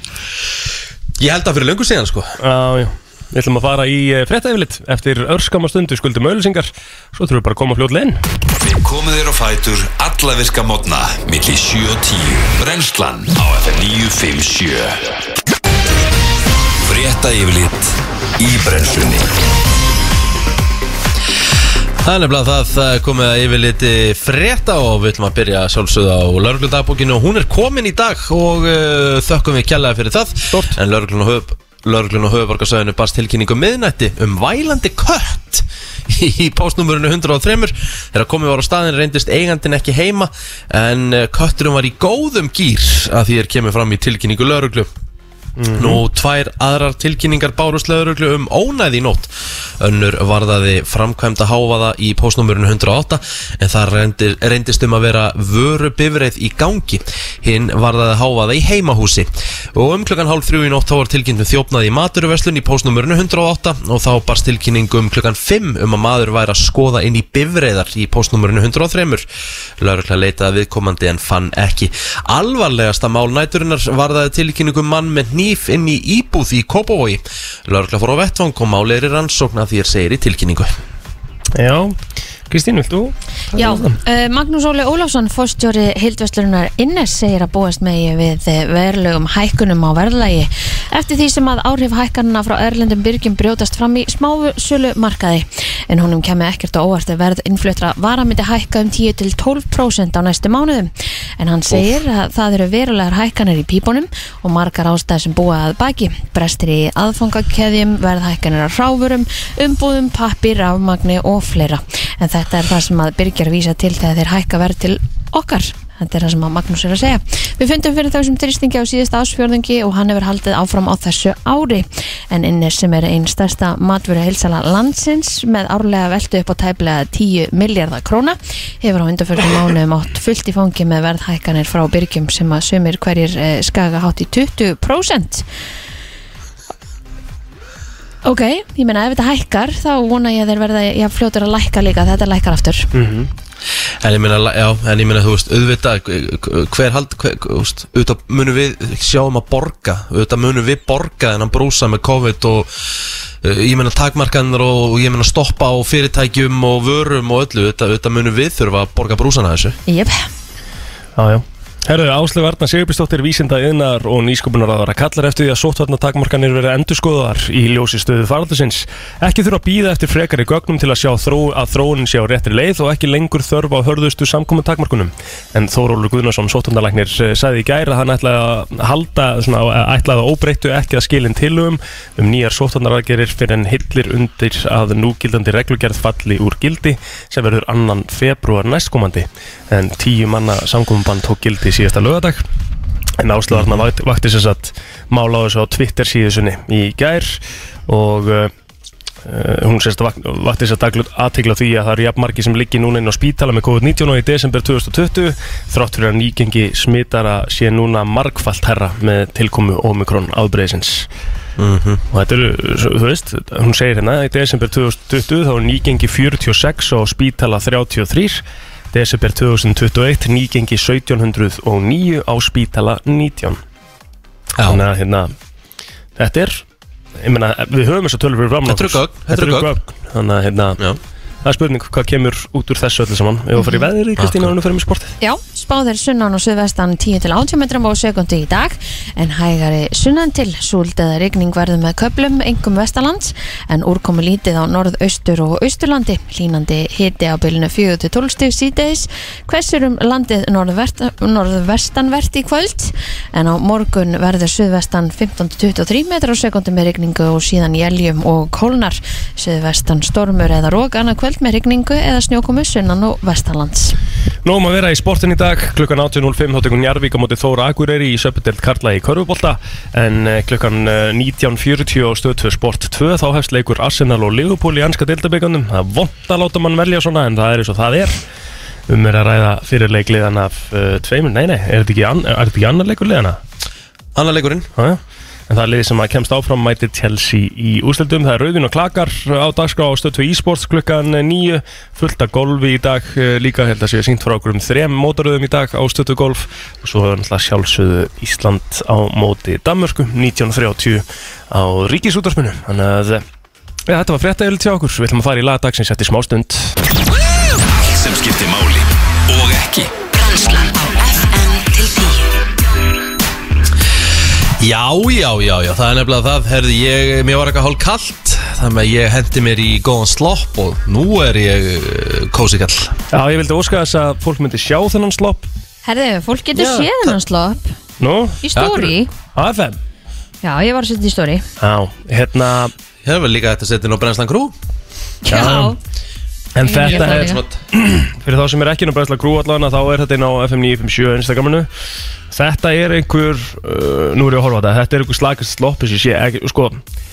Ég held að fyrir löngu síðan sko. Já, já Við ætlum að fara í fréttaeflitt eftir örskama stundu skuldum auðlýsingar Svo þurfum við bara að koma fljótlega inn. Við komum þér á fætur alla virka mótna milli 7 og 10 Brennslan á FM 957 Frétta yfirlit í brennslunni. Það er nefnilega það, það komið að yfir liti frétta og við ætlum að byrja sjálfsögðu á laurugludagbókinu og hún er komin í dag og uh, þökkum við kjallaði fyrir það. Stort. En lauruglun og, höf, lauruglun og höfuborgarsæðinu bast tilkynningu um miðnætti um vælandi kött í postnumurinu 103 þegar komið var á staðin reyndist eigandin ekki heima en uh, kötturum var í góðum gýr að því er kemur fram í tilkynningu lauruglu Nú, tvær aðrar tilkynningar bárusleðuruglu um ónæði í nótt. Önnur varðaði framkvæmda háfaða í postnumurinu 108 en það reyndi, reyndist um að vera vöru bifreið í gangi. Hinn varðaði háfaða í heimahúsi. Og um klukkan hálf þrjú í nótt þá var tilkynnt um þjófnaði í maturuverslun í postnumurinu 108 og þá barst tilkynning um klukkan 5 um að maður væri að skoða inn í bifreiðar í postnumurinu 103. Lörgla leitaði viðkomandi en fann ekki. Alvarlegasta mál næturinnar varðaði tilkynningu um mann með nýf inn í íbúð í Kópavogi. Lörgla fór á vettvang og máleiri rannsókn að því er segir í tilkynningu. Já, Kristín, vilt þú? Já, uh, Magnús Óli Ólafsson, fórstjóri Hildvörslunar Innes segir að búast megi við eh, verulegum hækkunum á verðlægi eftir því sem að áhrif hækkanuna frá erlendum byrgjum brjótast fram í smáu sölu markaði en honum kemur ekkert á óvart að verð innflutra vara myndi hækka um 10-12% á næstu mánuðum. En hann segir að það eru verulegar hækkanir í pípunum og margar ástæð sem búa að baki. Brestir í aðfangakeðjum verðhækkanir á hráfurum, umbúðum, pappir, rafmagni og fleira. En þetta er það sem að byrgjar að vísa til þegar þeir hækka verð til okkar. Þetta er það sem að Magnús er að segja. Við fundum fyrir þessum þrýstingi á síðasta ásfjörðungi og hann hefur haldið áfram á þessu ári. En innir sem er einn stærsta matvöru heilsala landsins með árlega veltu upp á tæplega 10 miljardar króna hefur á undarförðum mánuðum átt fullt í fangi með verðhækkanir frá byrgjum sem að sumir hverjir eh, skaga hátt í 20% Ok, ég meina ef þetta hækkar þá vona ég að þeir verða já, fljótur að lækka líka þetta lækkar aftur Mhm. En ég meina, já, en ég meina, þú veist, auðvitað, hver hald, hver, þú veist, auðvitað munum við sjáum að borga, auðvitað munum við borga en að brúsa með COVID og uh, ég meina takmarkanir og ég meina stoppa á fyrirtækjum og vörum og öllu, auðvitað, auðvitað munum við þurfa að borga brúsana þessu. Jep, Já, já. Herðu, Áslöf Arna Sigurbjörnsdóttir vísinda yðnar og nýsköpunarraðara kallar eftir því að sóttvarna takmarkanir verið endurskoðar í ljósi stöðu faraldusins. Ekki þurfa að býða eftir frekari gögnum til að sjá þró, að þróunin sé á réttri leið og ekki lengur þörf á hörðustu samkomin takmarkunum. En Þórólur Guðnarsson, sóttvarnalæknir, sagði í gæra að hann ætlaði að halda, svona, ætlaði að óbreyttu ekki að skilin tilum um nýjar sóttvarnaraðgerir fyrir en hillir undir að núgildandi reglugerð falli úr gildi sem verður annan februar næstkomandi en tíu manna samkominbann tók gildi síðasta lögadag en áslöðarna vakti, vakti sér satt mála á þessu á Twitter síðusunni í gær og uh, hún sérst vak, vakti sér daglut aðtegla því að það eru jafnmarki sem liggi núna inn á spítala með COVID-19 og í desember 2020 þrátt fyrir að nýgengi smitara sé núna margfalt herra með tilkomu Omikron áðbreyðsins og þetta eru, þú veist, hún segir hérna í desember 2020 þá er nýgengi 46 og spítala 33 desember 2021 nýgengi 1709 á spítala 19 þannig að hérna þetta er, ég meina, við höfum þess að tölur fyrir framnátt Þetta eru gögn, þetta eru gögn. þannig að hérna, Já. Það er spurning hvað kemur út úr þessu öllu saman? Við höfum að fara í veðri, Kristína, og nú fyrir með sportið? Já, spáðir sunnan og suðvestan 10-80 metrum á sekundi í dag en hægari sunnan til súld eða rigning verður með köplum engum vestalands en úrkomi lítið á norðaustur og austurlandi hlínandi hiti á bylunu 4-12 stig síðdeis hversur um landið norðvestanvert í kvöld en á morgun verður suðvestan 15-23 metrar á sekundi með rigningu og síðan jæljum og kólnar. Suðvestan stormur eða rók annað kvöld með rigningu eða snjókomu sunnan og vestalands Nóum að vera í sportin í dag, klukkan 18.05 þá tekur Njarvík á móti Þóra Akureyri í söpudelt Karla í Körfubólta en eh, klukkan eh, 19.40 á stöð 2 Sport 2 þá hefst leikur Arsenal og Liverpool í anska deildabíkandum það er vond að láta mann velja svona en það er eins og það er. Um er að ræða fyrir leikliðan af uh, tveimur, nei nei, er þetta ekki, an, er þetta ekki annar leikur liðana? Annar leikurinn, Já, já. En það er liðið sem að kemst áfram mætir Chelsea í úrstöldum Það er Rauðin og Klakar á dagskrá á stöð 2 e-sports klukkan 9 Fullt af golfi í dag eh, Líka held að séu sínt frá okkur um þrem mótaröðum í dag á stöð 2 golf. Og svo er náttúrulega sjálfsögðu Ísland á móti Danmörku 1930 á Ríkisútarsminu Þannig að eh, ja, þetta var yfir til okkur. Við ætlum að fara í lagdagsins eftir smástund Allt sem skiptir máli og ekki Já, já, já, já, það er nefnilega það. Herði, ég, mér var eitthvað hálf kallt Þannig að ég hendi mér í góðan slopp Og nú er ég uh, kósi kall. Já, ég vildi óska þess að fólk myndi sjá þennan slopp. Herðu, fólk getur Já, séð hennan slopp. Nú, í stóri á FM Já, ég var að setja í stóri Já, hérna Ég er vel líka hægt að setja inn á brennslan krú Já, En Ég þetta er er, það fyrir þá sem er ekki Brænsla Grú allan þá er þetta inn á FM 957 Instagraminu. Þetta er einhver, uh, nú er ég að horfa á þetta Þetta er einhver slagast slopp sem ég sé ekki, sko.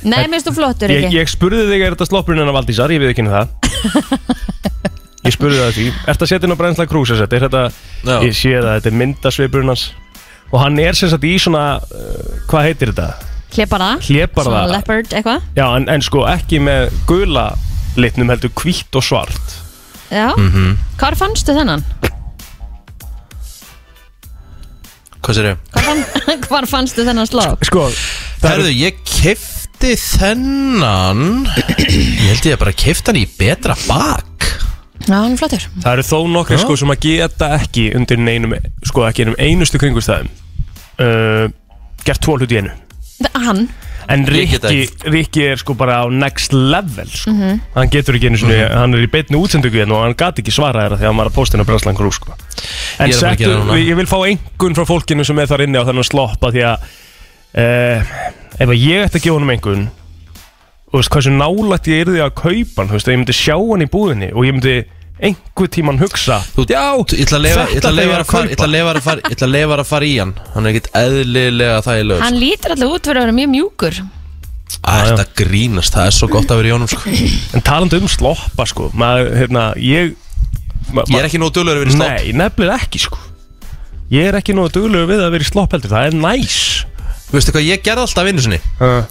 Nei, minnst þú flottur ég, ekki? ég spurði þig, er þetta sloppurinn en að Valdísar, ég við ekki það. Ég spurði það því. Ertu að setja inn á Brænsla Grú sem sagt, er þetta. Ég sé það, þetta er myndasvipurinn hans. Og hann er sem sagt í svona, uh, hvað heitir þetta? Hleparða Hlébarða. Svona leopard eitthvað? Já, en, en sko ekki með gula litnum heldur hvítt og svart. Já, Mhm. hvar fannstu þennan? Hvað sér ég? Hvar, fann, hvar fannstu þennan slopp? Sko, Herðu, ég kefti þennan. Ég held ég að bara kefti hann í betra bak. Já, hann er flottur. Það eru þó nokkri sko sem að geta ekki undir neinum, sko ekki einum einustu kringustæðum uh, gert tvo hluti í einu. Það- Hann En Rikki, Rikki er sko bara á next level sko. Mhm. Hann getur ekki einu sinni, hann er í beinni útsendingu hérna og hann gat ekki svara þeirra þegar hann var að posta inn á Brenslan Grú sko. En Ég er að að settu, ég vil fá einhvern frá fólkinu sem er þar inni á þennan sloppa því að uh, ef að ég ætti að gefa honum einhvern og veist hversu nálægt ég yrði að kaupa hann, þú veist, að ég myndi sjá hann í búðinni og ég myndi einhver tíman hugsa. Þú- Já, Ég ætla að leifa- ég ætla að þetta leifa þegar að fara- ég ætla að leifa að fara- ég ætla að leifa að fara í hann. Hann er ekkit eðlilega þægilegur Hann lítur alltaf út fyrir að vera mjög mjúkur. Æ, Þetta grínast, það er svo gott að vera í honum sko. En talandi um sloppa sko maður, hérna, ég ma, Ég er ekki nóg duglegur að vera í slopp. Nei, nefnilega ekki sko. Ég er ekki nógu duglegu við að vera í slopp heldur. Það er næs. Veistu hvað, ég gerði alltaf vinnu sinni. Uh,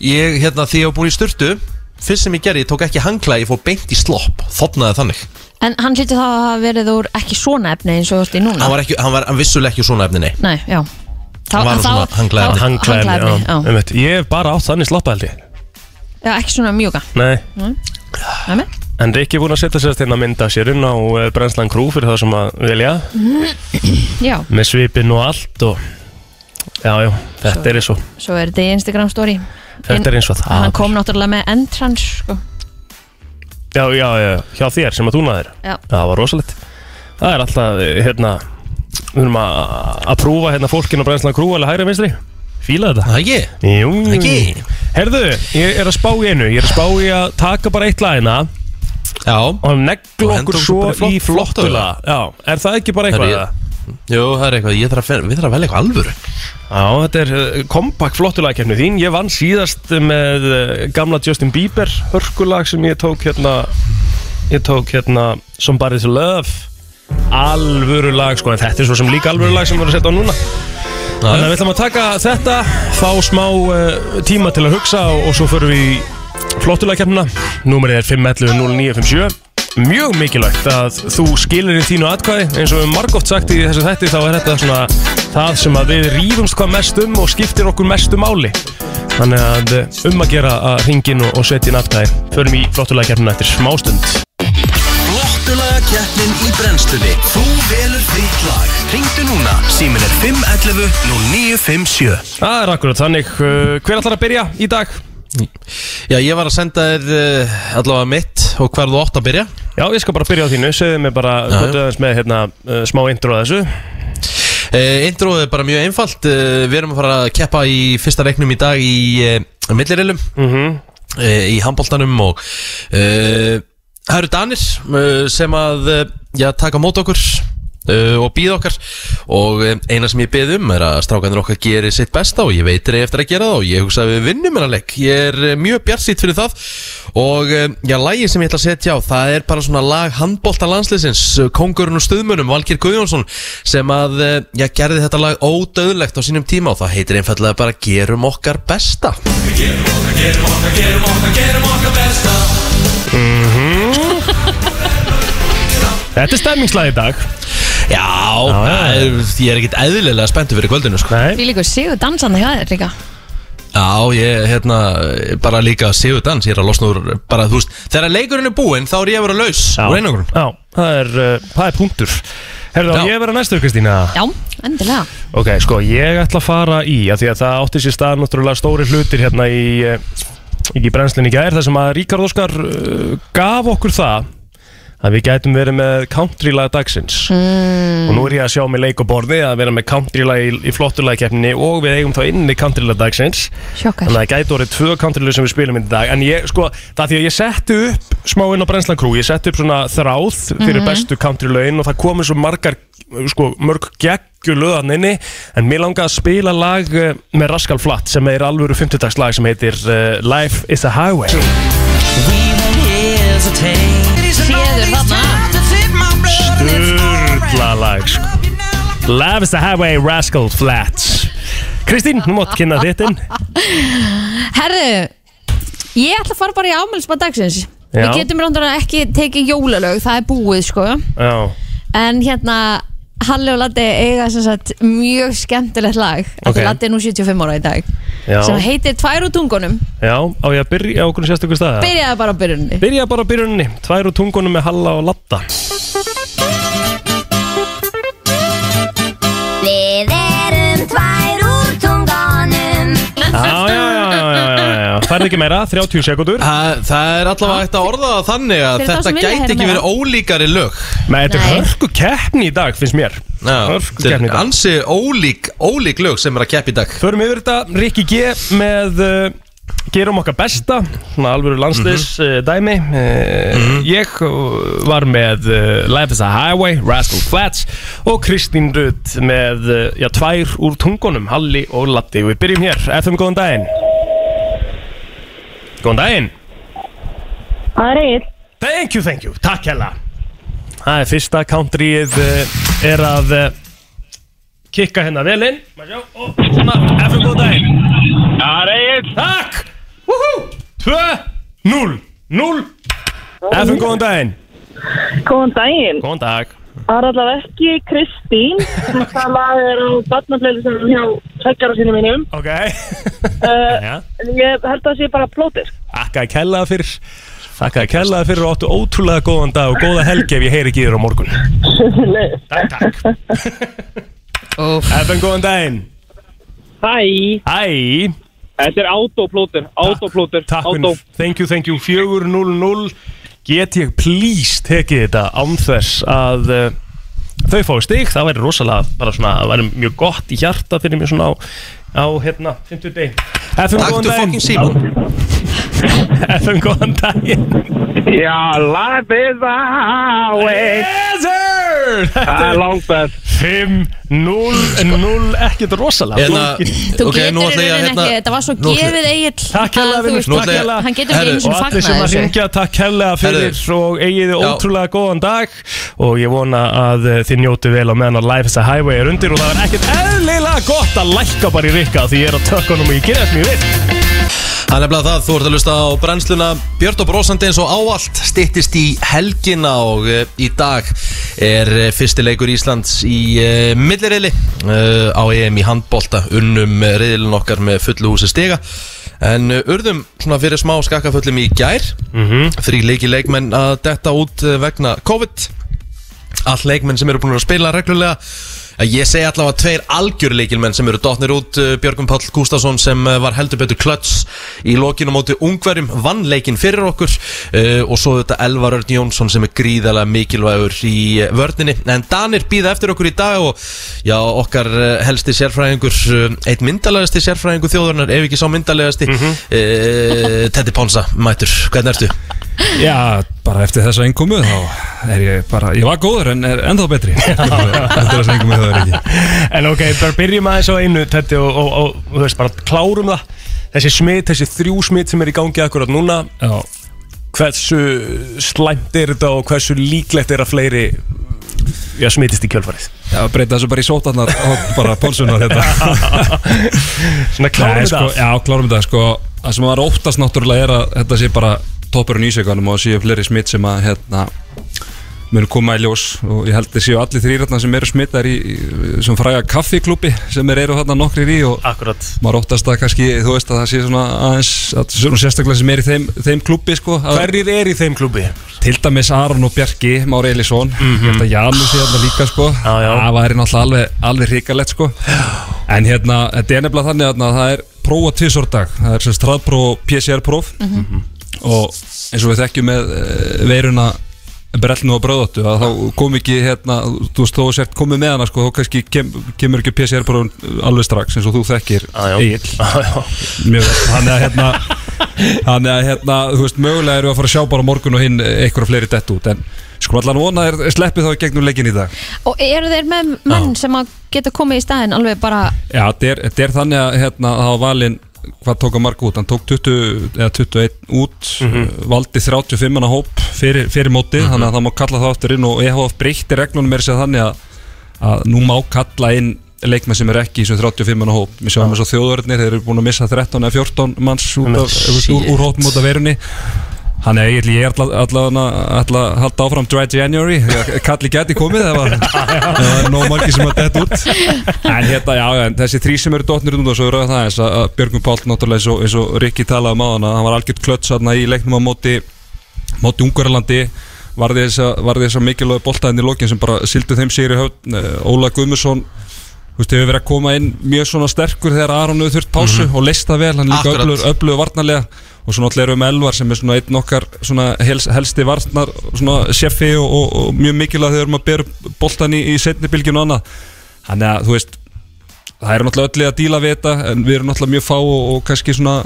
Ég, hérna, því ég var búin í styrtu Fyrst sem ég gerði, ég tók ekki hangla Ég fór beint í slopp, þotnaði þannig. En hann hlýtur þá að hafa verið úr ekki svona efni eins og þú veist í núna? Hann var, ekki, hann var hann vissulega ekki úr svona efni, nei. Nei, já. Þá, Hann var nú þá- svona hanglaefni. þá- Hangklæðni, hanglaefni, já, já. einmitt. Ég hef bara átt þannig sloppa held ég. Já, ekki svona mjúka? Nei, Nei, en Rikki er búin að setja sér þetta inn að mynda sér inn á uh, Brennslan Crew fyrir það sem að vilja Já, Með svipinn og allt og Já, já, þetta er eins og svo er þetta í Instagram story Þetta er eins og það Hann kom náttúrulega með entrance sko. Já, já, já, hjá þér sem að þú naðir Já. Það var rosalegt Það er alltaf, eh, hérna Við erum að, að prúfa hérna fólkin á Brennslan Crew alveg hægri vinstri Fíla þetta Það ekki Jú, Ekki. Herðu, ég er að spá í einu Ég er að spá í að taka bara eitt lagina Já, Og negla okkur svo í flott- í flottula Já, er það ekki bara eitthvað? Eða? Jú, það er eitthvað Ég þarf að, við þarf að velja eitthvað alvöru. Já, þetta er uh, kompakt flottulagkeppni þín. Ég vann síðast með uh, gamla Justin Bieber hörkulag sem ég tók hérna Ég tók hérna Somebody to Love. Alvöru lag sko, en þetta er svo sem líka alvöru lag sem við erum að setja á núna. Þannig að við ætlum að taka þetta, fá smá uh, tíma til að hugsa og, og svo förum við í flottulagkeppnina Númerið er 511-0957 Mjög mikilvægt að þú skilir í þínu atkvæði. Eins og við margóft sagt í þessu þætti þá er þetta svona það sem að við rýfumst hvað mest um og skiptir okkur mestu máli. Þannig að uh, um að gera að ringin og, setja inn atkvæði Förum í flottulagkeppnina eftir smástund Flottulaga keppnin í brennslunni. Þú velur þitt lag. Ringdu núna, símin er 511 0957 Það er akkurat þannig, uh, hver ætlar að byrja í dag? Já, ég var að senda þér uh, allavega mitt Og hver þú átt að byrja. Já, ég skal bara byrja á þínu, segðu mig bara Já, hvað aðeins með hérna, uh, smá intro að þessu. Uh, Introð er bara mjög einfalt. Uh, Við erum að fara að keppa í fyrsta reiknum í dag Í uh, millirilum mm uh, Í handbóltanum Og uh, það eru Danir uh, Sem að uh, já, taka mót okkur og býð okkar. Og um, eina sem ég beð um er að strákanir okkar gerir sitt besta og ég veitir eftir að gera það og ég hugsa að við vinnum hennar leik. Ég er uh, mjög bjart sýtt fyrir það. Og já, lagið sem ég ætla að setja á það er bara svona lag handbólta landsliðsins Kongurinn og stuðmönum, Valgir Guðjónsson sem að, uh, já, gerði þetta lag ódöðlegt á sínum tíma og það heitir einfallega bara Gerum okkar besta. Þetta er stemmingslag í dag Já, það er, ég er ekkit eðlilega spenntur fyrir kvöldinu sko. Nei, Því líka sigur dansandi hjá þér líka Já, ég, hérna, bara líka sigur dans, ég er að losna úr, bara, þú veist, þegar leikurinn er búinn, þá er ég að vera laus úr einangrun. Já, það er, uh, það er punktur Herðu, á Já. ég að vera næstu, Kristína? Já, endilega Ok, sko, ég ætla að fara í að Því að það átti sér stað náttúrulega stóri hlutir hérna í, eh, í brennslinni í gær þar sem að Ríkard Óskar uh, gaf okkur það að við gætum verið með countrylag dagsins. Og nú er ég að sjá með leik og borði að vera með countrylag í, í flottulagkeppninni og við eigum þá inni countrylag dagsins. Sjokkar. Þannig að það gæti orðið tvö countrylög sem við spilum í dag. En ég, sko, það er því að ég setti upp smá inn á Brennslan Crew Ég setti upp svona þráð fyrir bestu countrylögin Og það komu svo margar, sko, mörg geggjulöðan inni. En mér langaði að spila lag eh, með Rascal Flatt Sem er alvöru 50 lag sem heitir uh, Life is a Highway Séður þarna. Sturla lag, sko. Life is a Highway, Rascal Flatts Kristín, nú mátt kynna þitt inn. Herðu Ég ætla að fara bara í ámælsbað dagsins. Við getum rándan ekki tekið jólalög Það er búið sko. Já, En hérna Halli og Latti eiga sagt mjög skemmtilegt lag. Ok. okay. Latti er nú 75 ára í dag. Já, sem heitir Tvær úr tungunum. Já Á ég að byrja á okkur sérstökur stað? Byrjaði bara á byrjunni Byrja bara á byrjunni, tvær úr tungunum með Halla og Latta Færði ekki meira, 30 sekundur Það, það er allavega hægt að orða það þannig að Fyrir þá þetta sem vilja gæti heyra ekki meira. verið ólíkari lög. Nei, þetta er Nei. hörku keppni í dag, finnst mér. Hörku Þetta keppni í er dag. ansi ólík, ólík lög sem er að keppa í dag. Förum yfir þetta, Rikki G með uh, Gerum okkar besta Svona alvöru landsliðs uh, dæmi. Uh, Ég uh, var með uh, Life is a Highway, Rascal Flats Og Kristín Rutt með uh, Já, tvær úr tungunum, Halli og Latti Við byrjum hér, FM góðan daginn Góðan daginn. Það er Egil. Thank you, thank you, takk hella. Það er fyrsta countryið uh, er að uh, kikka hérna vel inn. Má sjá, og svona, FM góðan daginn. Það er Egil Takk, woohoo 2-0 0 FM góðan daginn. Góðan daginn. Góðan dag Það er allavega ekki Kristín. Þetta lag er á barnafleilisum hjá tveggjara sínum mínum. Ok. Uh, ég held að það sé bara plótir. Þakka að kellaða fyrir. Þakka að kellaða fyrir og áttu ótrúlega góðan dag og góða helgi ef ég heyri ekki þér á morgun. Nei. Takk, takk. FM góðan daginn. Hæ, Æ, þetta er autoplóter, autoplóter, Takk auto. thank you, thank you. 4-0-0 Get ég please tekið þetta án þess að uh, þau fái stig Það væri rosalega bara svona, það væri mjög gott í hjarta fyrir mér svona á, á hérna, 50 deg FM góðan daginn. FM góðan daginn Já, life is a highway. Sir Það er langt best. 5-0-0 ekkert rosalega Hérna. Þú ok, getur nú í ætla ég að rauninni hérna ekki, þetta var svo nú ætla- gefið eigið Takk hérlega, vinur, Nú takk ég- hérlega Hann getur Herru, ekki eins og Og allir sem fagna að þessu ringja takk hellega fyrir Herru. og eigiði Já. ótrúlega góðan dag og ég vona að eh, þið njótu vel á meðan að Life is a Highway er undir og það er ekkert eðlilega gott að lækka bara í rikka því ég er á tökkunum og ég gera þetta mjög vill Það er nefnilega það, þú ert að lusta á brennsluna. Björn og brósandi eins og ávallt stittist í helgina og uh, í dag er uh, fyrsti leikur Íslands í uh, millirili uh, á EM í handbolta unnum reyðilin okkar með fullu húsi stiga. En urðum svona fyrir smá skakkafullum í gær. Þrý leiki leikmenn að detta út vegna COVID. All leikmenn sem eru búin að spila reglulega Ég segi allavega tveir algjörleikilmenn sem eru dotnir út uh, Björgum Páll Gústafsson sem uh, var heldur betur klöts í lokinu móti ungverjum vann leikin fyrir okkur uh, og svo þetta Elvar Örn Jónsson sem er gríðalega mikilvægur í vörninni. En Danir býða eftir okkur í dag og já, okkar helsti sérfræðingur eitt myndalegasti sérfræðingur þjóðurnar ef ekki sá myndalegasti mm Teddy Ponsa, mætur, hvernig ertu? Já, bara eftir þessa einkomu þá er ég bara, ég var góður en er ennþá betri. Þetta að segja mig það er ekki. En ok, bara byrjum aðeins á einu Tetti og, og, og, og þú veist, bara klárum það. Þessi smit, þessi þrjú smit sem er í gangi akkurat núna Já, Hversu slæmt er þetta og hversu líklegt er að fleiri Já, smitist í kjölfarið? Já breyta þessu bara í sótarnar og bara pólsunar þetta. Svona klárum Nei, þetta sko, af. Já, klárum þetta sko. Það sem var óttast náttúrulega er að þetta sé bara toppurinn í sig og séu fleiri smitt sem að hérna munu koma í ljós. Og ég held að séu allir þrýratna sem eru smittar í, í sem fræga kaffiklúpi sem er eru þarna nokkrir í og Akkurat. maður óttast að kannski, þú veist að það sé svona aðeins, að svona sérstaklega sem er í þeim, þeim klúpi sko. Að, Hverjir er í þeim klúbi? til dæmis Aron og Bjarki, Mári Elísson. Mm. -hmm. hérna Janus er þarna líka sko. Já. það væri náttúrulega alveg, alveg hrikalegt sko. En hérna, þetta er nefnilega þannig að það er prófa tvisor dag, það er sem straðpróf og PCR-próf og eins og við þekkjum með uh, veiruna brellnu og bröðóttu að þá kom ekki hérna, þú veist, þó sért komið með hana sko, þá kannski kem, kemur ekki PCR-prófun alveg strax eins og þú þekkir Já, já. Já, já. Vel. Þannig að hérna þannig að hérna, þú veist, mögulega eru að fara að sjá bara morgun og hinn eitthvað fleiri dett út en sko allan vona er sleppið þá í gegnum leikin í dag. Og eru þeir með menn sem að geta komið í staðin alveg bara Já, þetta er, þetta er þannig að hérna, var valinn hvað tók að marka út, hann tók 20 eða 21 út, Mhm. valdi 35 manna hóp fyrir, fyrir móti þannig að það má kalla það aftur inn og EHF breytti reglunum er sér þannig að, að nú má kalla inn leikmenn sem er ekki í þessum 35 manna hóp. Við sjáum þess að þjóðverðinir, þeir eru búin að missa 13 eða 14 manns út af, úr, úr hópum út af verunni Þannig að ég, er allavega að halda áfram Dry January, kalli geti komið það er nóg margir sem að detta út. En hérna, já, já, en þessi þrý sem eru dotnir og svo eru það eins að Björgum Páll náttúrulega eins og, eins og Rikki talaði um áðan að hann var algjört klöts þarna í leiknum á móti móti Ungarlandi varði þess að, mikilvæg boltaðin í lokin sem bara sildu þeim sigri höfn Óla Guðmusson Þú veist, hefur verið að koma inn mjög svona sterkur þegar Aron hefur þurft pásu og leist það vel, hann er líka öflugur, öflugur varnarlega. Og svo náttúrulega erum við með Elvar sem er svona einn okkar svona hels, helsti varnar svona seffi og, og, og mjög mikilvæg þegar við erum að bera boltan í, í setni bylgjum og annað. Þannig að þú veist það eru náttúrulega öllu að díla við þetta en við erum náttúrulega mjög fá og, og kannski svona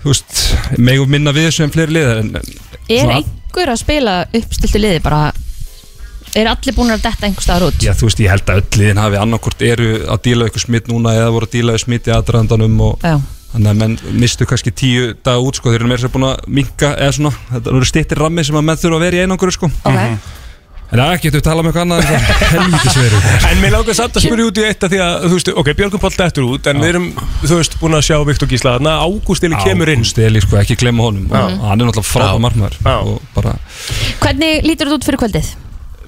þú veist, megum minna við þessu en fleiri liðar en, en Er svona- einhver að spila uppstiltu liði bara Er allir búin að detta einhver staðar út? Já, þú veist, ég held að öll liðin hafi annarkort eru að díla eitthvað smitt núna eða voru að díla við smitt í aðdraðandanum og Já. þannig að menn mistu kannski tíu dag út sko, þeir eru meira sér búin að minka eða svona, þetta eru stittir rammi sem að menn þurfa að vera í einangur sko. Ok. En það getur við tala um eitthvað annað en það helvítis verið En mér langar samt að spyrja út í eitt að því að, þú veist, ok, Björgum Páll dettur út En við erum, þú veist, búin að sjá Viktor Gísla þarna Ágúst Eli kemur inn Steli, sko, ekki glemma honum og hann er náttúrulega frábæð markmaður Já. og bara Hvernig lítur þetta út fyrir kvöldið?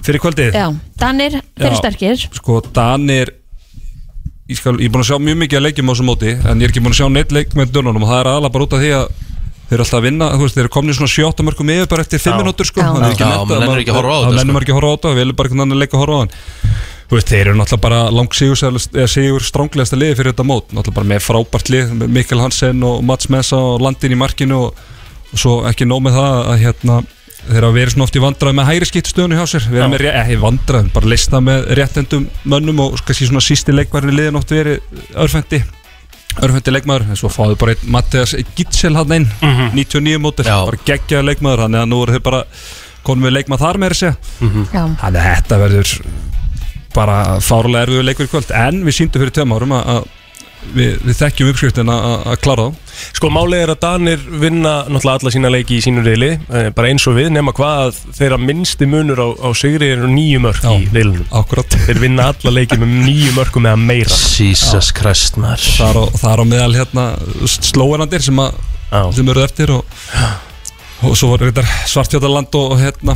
Fyrir kvöldið Já, Danir, þeir eru sterkir sko Danir ég, skal, ég er búin að sjá mjög mikið að leikjum á þessu móti en ég er ekki búin að sjá neitt leik með dönunum og það er aðalega bara út af því að þeir eru alltaf að vinna, þú veist, þeir eru komin í svona 7 mörgum yfir bara eftir 5 Já. minútur sko Já. þannig að Já, ekki menn nennir ekki að horfa á þetta, þá sko. nennir ekki að horfa á þetta við viljum bara einhvern annan leika að horfa á veist, þeir eru náttúrulega bara lang sigur eða sigur stránglegasta liði fyrir þetta mót náttúrulega bara með frábært lið, með Mikkel Hansen og Mats Messa og landin í markinu og, og svo ekki nóg með það að hérna þeir hafa verið svona oft í vandræði með hægri skiptstöðunni hjá sér. Við erum með, ekki vandræðum, bara lista með réttendum mönnum og kannski svona sísti leikværi liðin oft verið örfendi örfendi leikmaður, en svo fáðu bara einn Mattias Gitzel hann einn, 99 mótir Já. bara geggjaður leikmaður, þannig að nú eru þau bara konum við leikmað þar með þessi Já, þannig að þetta verður bara fárlega erfiður leikur í kvöld. En við síndum fyrir að, að við, við þekkjum uppskriftin að, að- að klára þá. Sko málið er að Danir vinna náttúrulega alla sína leiki í sínu reyli bara eins og við, nema hvað að þeirra minnsti munur á, á sigri eru nýju mörk Já. í reilunum akkurat. Þeir vinna alla leiki með nýju mörkum eða meira. Jesus Christ maður. Þar á, þar á meðal hérna slóenandir sem, að, sem eru eftir og, og svo var þetta svartfjötaland og, og hérna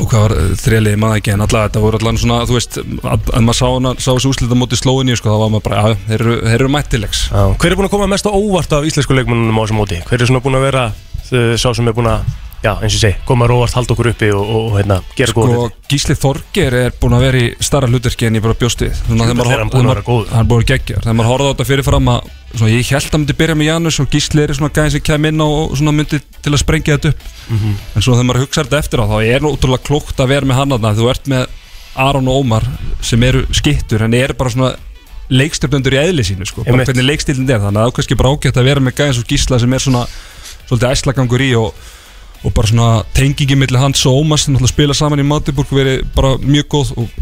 og hvað var þrjaliði maður ekki en allavega þetta voru allavega svona þú veist að, að maður sá, sá þessu úslita móti slóinni sko, þá var maður bara, já, þeir eru, eru mættilegs. Hver er búin að koma mest á óvart af íslensku leikmannunum á þessum móti? Hver er svona búin að vera uh, sá sem er búin að, já eins og segi, koma að óvart, halda okkur uppi og, og, og hérna, gera góða sko? Gísli Þorger er búin að vera í starra hlutverki en ég bara bjóst við Svona, þegar maður er hann hor- búinn að er búin að gegja þegar maður horfði á þetta fyrirfram að svona, ég held að hann myndi byrja með Janus og Gísli er svona gæðin sem kem inn og svona myndi til að sprengja þetta upp Mhm. en svona þegar maður hugsa þetta eftir á þá er útrúlega klókt að vera með hann þarna. Þú ert með Aron og Ómar sem eru skittur en eru bara svona leikstjórnundur í eðli sínu sko, bara hvernig leikstílinn er. Þannig að það er kannski bara ágætt að vera með gæðin svo Gísla sem er svona svolítið æslagangur í og og bara svona tengingi milli hans og Ómars sem náttúrulega spila saman í Magdeburg verið bara mjög góð og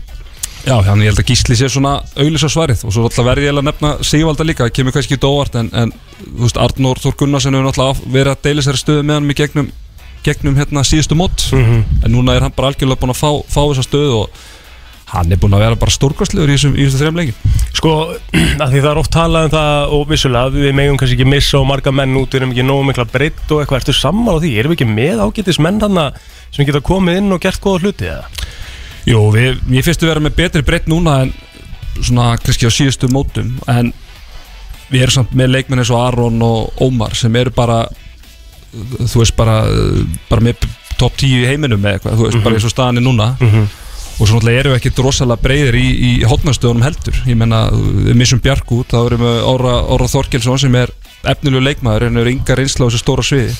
Já, þannig ég held að Gísli sé svona auðlýsa svarið. Og svo alltaf verði ég að nefna Sigvalda líka, það kemur kannski ekki óvart en, en þú veist, Arnór Þór Gunnarsson hefur náttúrulega verið að deila sér stöðu með hann í gegnum, gegnum hérna síðustu mót. En núna er hann bara algjörlega búin að fá, fá þessa stöðu og hann er búin að vera bara stórkastlegur í þessum þrejum leikin Sko, að því það er oft talað um það og vissulega, við megum kannski ekki missa og marga menn út, við erum ekki nógu mikla breytt og eitthvað, ertu sammála því, erum við ekki með ágætis menn þarna sem geta komið inn og gert góða hluti eða? Jú, við, ég finnst við vera með betri breytt núna en svona kannski á síðustu mótum en við erum samt með leikmenn eins og Aron og Ómar sem eru bara þú veist bara, bara með top 10 í heiminum með eitthvað, þú veist bara eins og staðan er núna. Og svo náttúrulega erum við ekki rosalega breyðir í, í hotnastöðunum heldur. Ég menna, við missum Bjark út þá erum við Óra, Óra Þorkelsson sem er efnilegu leikmaður en er yngar reynsla á þessu stóra sviði.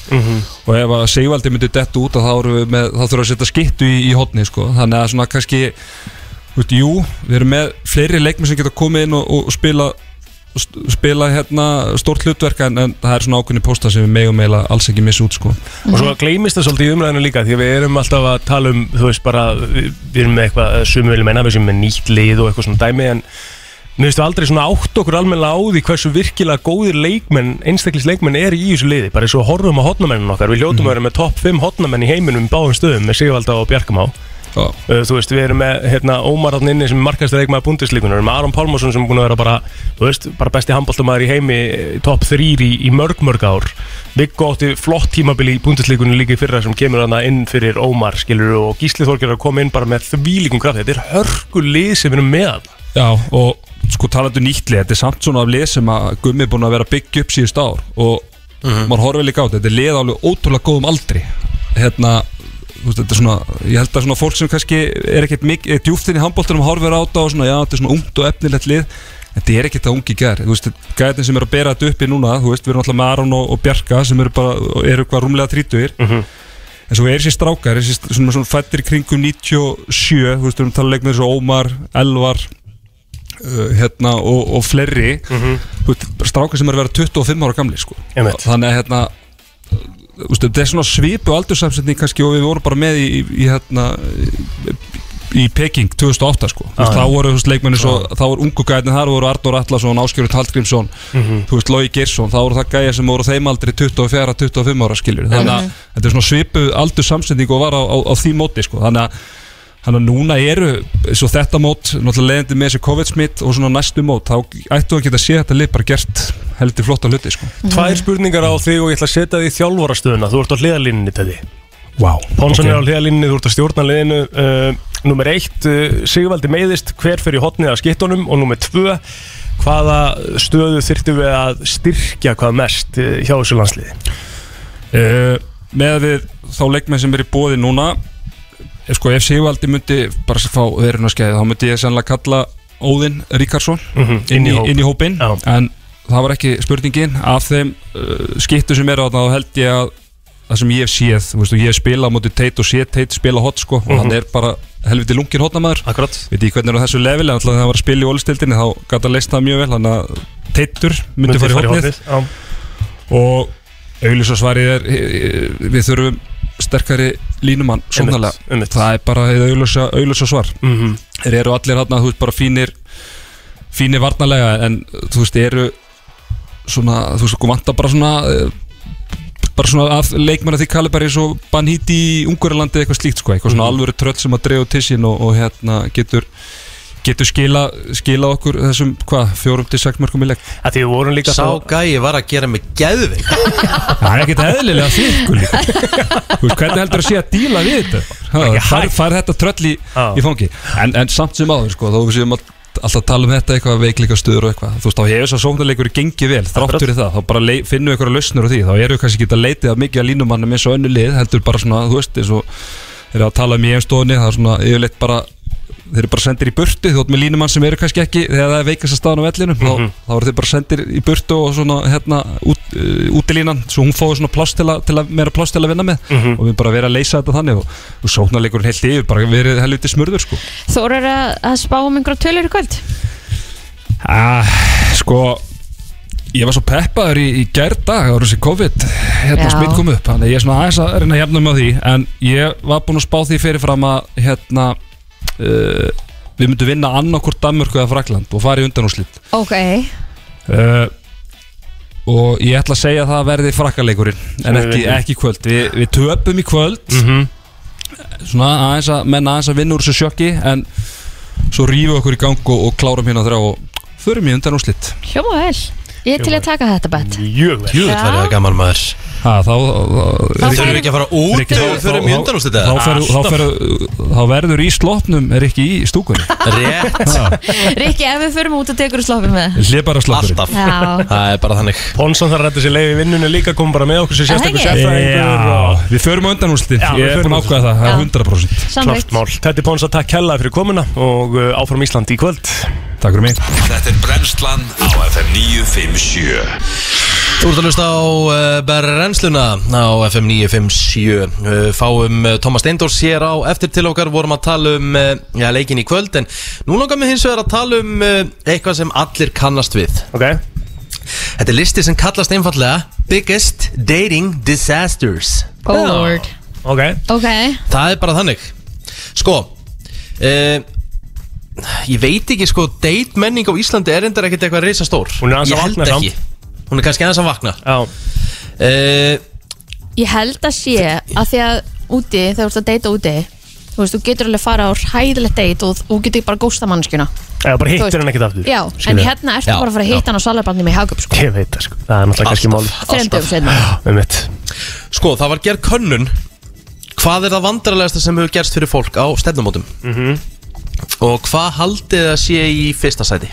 Og ef að Sigvaldi myndi dett út þá, erum við með, þá þurfum við að setja skittu í, í hotni sko. þannig að svona kannski jú, við erum með fleiri leikmenn sem geta komið inn og, og spila spila hérna stórt hlutverk en, en það er svona ákveðni pósta sem við megum eiginlega alls ekki missa út sko. Og svo gleymist það svolítið í umræðinu líka því að við erum alltaf að tala um, þú veist bara, við, við erum með eitthvað, sumum viljum menna, við sem með nýtt lið og eitthvað svona dæmi en við aldrei svona átt okkur almennilega á því hversu virkilega góðir leikmenn, einstaklis leikmenn er í þessu liði, bara eins og horfum á hotnamennin okkar, við hljótum að vera með topp 5 hotnamenn í heiminum í báðum stöðum með Sigvalda Uh, Þú veist, við erum með hérna, Ómar hann inni sem markastur leikmaður búndislíkunar, við erum með Aron Pálmarsson sem er búin að vera bara, þú veist, bara besti handbóltamæður í heimi, eh, topp 3 í, í mörg mörg ár. Viggo átti flott tímabili í búndislíkunum líka í fyrra sem kemur hana inn fyrir Ómar, skilur, og Gísli að koma inn bara með þvílíkum kraft. Þetta er hörgulið sem við erum með. Já, og sko talandu nýtli þetta er samt svona af lið sem að Gummi er búin að vera byggja upp síðust ár og maður horfið líka á þetta, þetta er lið veist, þetta er svona ég held að svona fólk sem kannski er ekkert mikið djúftin í handbóltunum horfir á þetta og svona, já, þetta er svona ungt og efnilegt lið þetta er ekkert það ungi gær, þú veist, gæðin sem er að bera þetta uppi núna, þú veist, við erum alltaf með Aron og, og Bjarka sem eru bara, eru hvað rúmlega þrítugir en svo er þessi strákar, þessi svona, svona fættir í kringum 97, þú veist, við erum að tala leikmið þessu Ómar, Elvar uh, hérna og, og fleiri. Þú veist, strákar sem eru að vera 25 ára gamli sko. Einmitt. þannig að hérna þetta er svona svipu aldursamsetning kannski og við vorum bara með í, í, í hérna í Peking 2008 sko. Þú veist, Já, þá voru leikmenni svo, þá voru ungu gæðin þar voru Arnór Atlason, Áskjörður Hallgrímsson þú veist, Lói Geirsson, þá voru það gæja sem voru þeim aldrei 24-25 ára skiljur þannig að þetta er svona svipu aldursamsetning og var á, á, á því móti sko. Þannig að Þannig að núna eru, svo þetta mót, náttúrulega leiðandi með þessi COVID-smitt og svona næstu mót, þá ættu að geta sé þetta lið bara gert heldur flotta hluti, sko. Tvær spurningar á þig og ég ætla að setja þig í þjálfarastöðuna. Þú ert á hliðalínni til því. Wow. Ponsson er á hliðalínni, þú ert að stjórna liðinu. Uh, númer eitt, uh, Sigvaldi meiðist, hver fyrir hotnið af skittunum og númer tvö, hvaða stöðu þyrftum við að styrkja hvað mest uh, hjá þessu landsliði? Uh, með þá leikmenn sem er í bóði núna, eh, sko ef Sigvaldi myndi bara fá verðurna skeiði, þá myndi ég sannlega kalla Óðinn Ríkarsson Mhm, inn, í, inn í hópinn, Já. en það var ekki spurningin, af þeim uh, skittu sem eru á það, þá held ég að það sem ég hef séð, þú veist, og ég hef spilað á móti teit og séð teit spila hot sko og hann er bara helviti lungin hotnamaður. Veit ég hvernig er þessu level en alltaf þegar hann var að spila í ólistildinni þá gæti að leist það mjög vel þannig að Teitur myndi fara í hotnið og auðlýsasvarið er eh, við þurfum sterkari línumann einmitt. það er bara auðlýsa svar Mhm. þeir eru allir hann þú veist bara fínir fínir varnarlega en þú veist eru svona, þú veist, þú vantar bara svona eh, bara svona að leikmann að því kalli bara eins og Banhíti í Ungurlandi eitthvað slíkt sko, eitthvað svona alvöru tröll sem að drefa til sín og, og hérna getur getur skila, skila okkur þessum, hvað, fjórum til sex mörgum í leik Að því við vorum líka Sá þá- gæi var að gera mig geðveik. Það er ekkert eðlilega þykku líka. Þú veist, hvernig heldur að sé að díla við þetta? Ha, Ekki fær, hægt. fær þetta tröll í, Já. í fangi? En, en samt sem áður, sko, þó við séum all- alltaf að tala um þetta eitthvað veikleika stuður og eitthvað. Þú veist, þá hefur þess að sóknarleikur gengið vel þrátt fyrir það, þá bara lei- finnum við eitthvað lausnur á því. Þá eru við kannski ekki að leitið að mikið að línumannum eins og önnu lið, heldur bara svona, þú veist eins og eru að tala um í einstofunni það er svona yfirleitt bara þeir eru bara sendir í burtu, þú veist með línumann sem eru kannski ekki þegar það er veikast að staðan á vellinum þá, þá eru þeir bara sendir í burtu og svona hérna út, uh, útilínan svo hún fóði svona pláss til að, til að meira pláss til að vinna með. Og við bara verið að leysa þetta þannig og, og sóknarleikurinn heilt yfir bara verið helviti smurður sko. Þór er að, að spá um einhverja tölur í kvöld? Ah, sko Ég var svo peppaður í, í gærdag á þessi COVID hérna smitt kom upp þannig ég er svona aðeins að reyna að hefna með því en ég var búinn að spá því fyrirfram að hérna uh, við myndum vinna annarkvort Danmörku eða Frakland og fara í undanúslit Ok, uh, og ég ætla að segja að það verði frakkaleikurinn en ekki, ekki kvöld. Vi, við töpum í kvöld. Mhm. svona aðeins að menna aðeins að vinna úr þessu sjokki en svo rífum við okkur í gang og, og klárum hérna þrjá og förum í undanúslit hljóma vel Ég er til að taka þetta bet Mjög vel. Jú, það er gaman maður. Ha, þá, þá, Þá Þurfum við ekki að fara út Rikki, þegar við förum í undanúst þá, þetta fer, þá, fer, þá verður í sloppnum er ekki í stúkunni. Rétt. Rikki, ef við förum út og tekur sloppið með. Hlið bara sloppurinn. Alltaf. Já, Það er bara þannig. Ponson þarf að rætta sér leið í vinnunni líka kom bara með okkur sem það og Já, við förum á undanúslit Já, við Ég er förum búin að ákveða það, það Já. er 100% Klárt samveikt mál. Þetta er Ponsa, takk hella fyrir komuna og uh, áfram Ísland í kvöld Takk fyrir mig. Þetta er Brennslan á FM 957 Þú ert að hlusta á uh, Berrensluna á FM 957 uh, Fáum uh, Thomas Steindors hér á eftir til okkar. Vorum að tala um já, leikin í kvöld en nú langar við hins vegar að tala um eitthvað sem allir kannast við. Ok. Þetta er listi sem kallast einfallega Biggest Dating Disasters. Oh lord. Ok. Ok, Það er bara þannig. Sko uh, Ég veit ekki sko Date menning á Íslandi er endar ekkert eitthvað reysa stór Hún er aðeins að Ég held vakna ekki. Hún er kannski aðeins að vakna. Já. Uh, ég held að sé að því að úti, þegar þú ert að deyta úti Þú veist, þú getur alveg fara á hræðilegt date og þú getur bara gósta mannskjuna Eða bara Þú hittir veist- hann ekkert aftur. Já, en Skilurðu? hérna ertu Já, bara að fara að hitta hann á salarbarnum í Hagup sko. Ég veit það sko. Það er náttúrulega kannski mál Alltaf. Þreim dögum setna Með mitt Sko, það var gerð könnun. Hvað er það vandrarlegasta sem hefur gerst fyrir fólk á stefnumótum? Mhm. Og hvað haldið það sé í fyrsta sæti?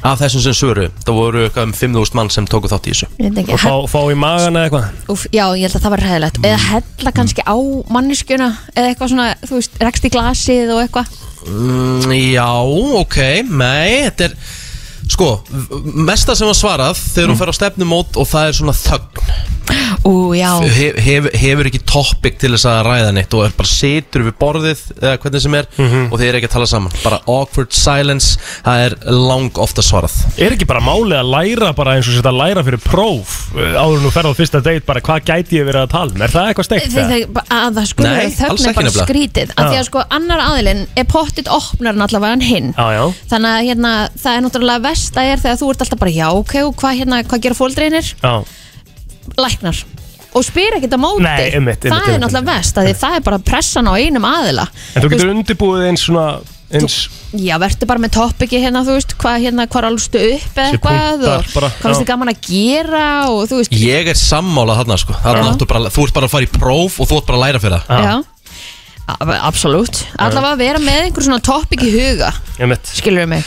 Af þessum sem svöru Það voru eitthvað um 5.000 mann sem tóku þátt í þessu. Ég veit ekki, Og fá, fá í magan eða eitthvað? Úf, já, ég held að það var hræðilegt. Eða hella kannski á manneskjuna Eða eitthvað svona, þú veist, rekst í glasið og eitthvað. Mm, Já, ok, nei Þetta er, sko Mesta sem var svarað þegar hún fer á stefnumót Og það er svona þögn. Ú, já, hef, hef, Hefur ekki topic til þess að ræða neitt Og er bara situr við borðið Eða hvernig sem er Og þeir eru ekki að tala saman. Bara awkward silence Það er lang ofta svarað. Er ekki bara málið að læra bara eins og setja að læra fyrir próf uh, áður en þú ferð á fyrsta date bara hvað gæti ég verið að tala um? Er það eitthvað steikt? Að það skulle Nei, þögn er bara skrítið að því að sko annar aðilinn er pottit opnar allavega en hinn. Já, já. Þannig að hérna, það er náttúrulega versta er þegar þú ert alltaf bara já ok og hvað hérna, hvað gera fóldreinir? Já, Læknar. Og spyr ekkert á móti. Nei, einmitt, einmitt, það er einmitt, náttúrulega verst að því það er bara pressan á einum aðila. En þú getur undirbúið eins svona eins Já, verður bara með topiki hérna, þú veist, hvað hérna, hvað álstu upp eða Sér eitthvað punktar og bara, hvað finnst já. þið gaman að gera og þú veist, Ég er sammála þarna sko. Þarna áttu bara, Þú ert bara að fara í próf Og þú ert bara að læra fyrir það. Já, absolutt. Allavega að vera með einhver svona topik í huga. Einmitt. skilur mig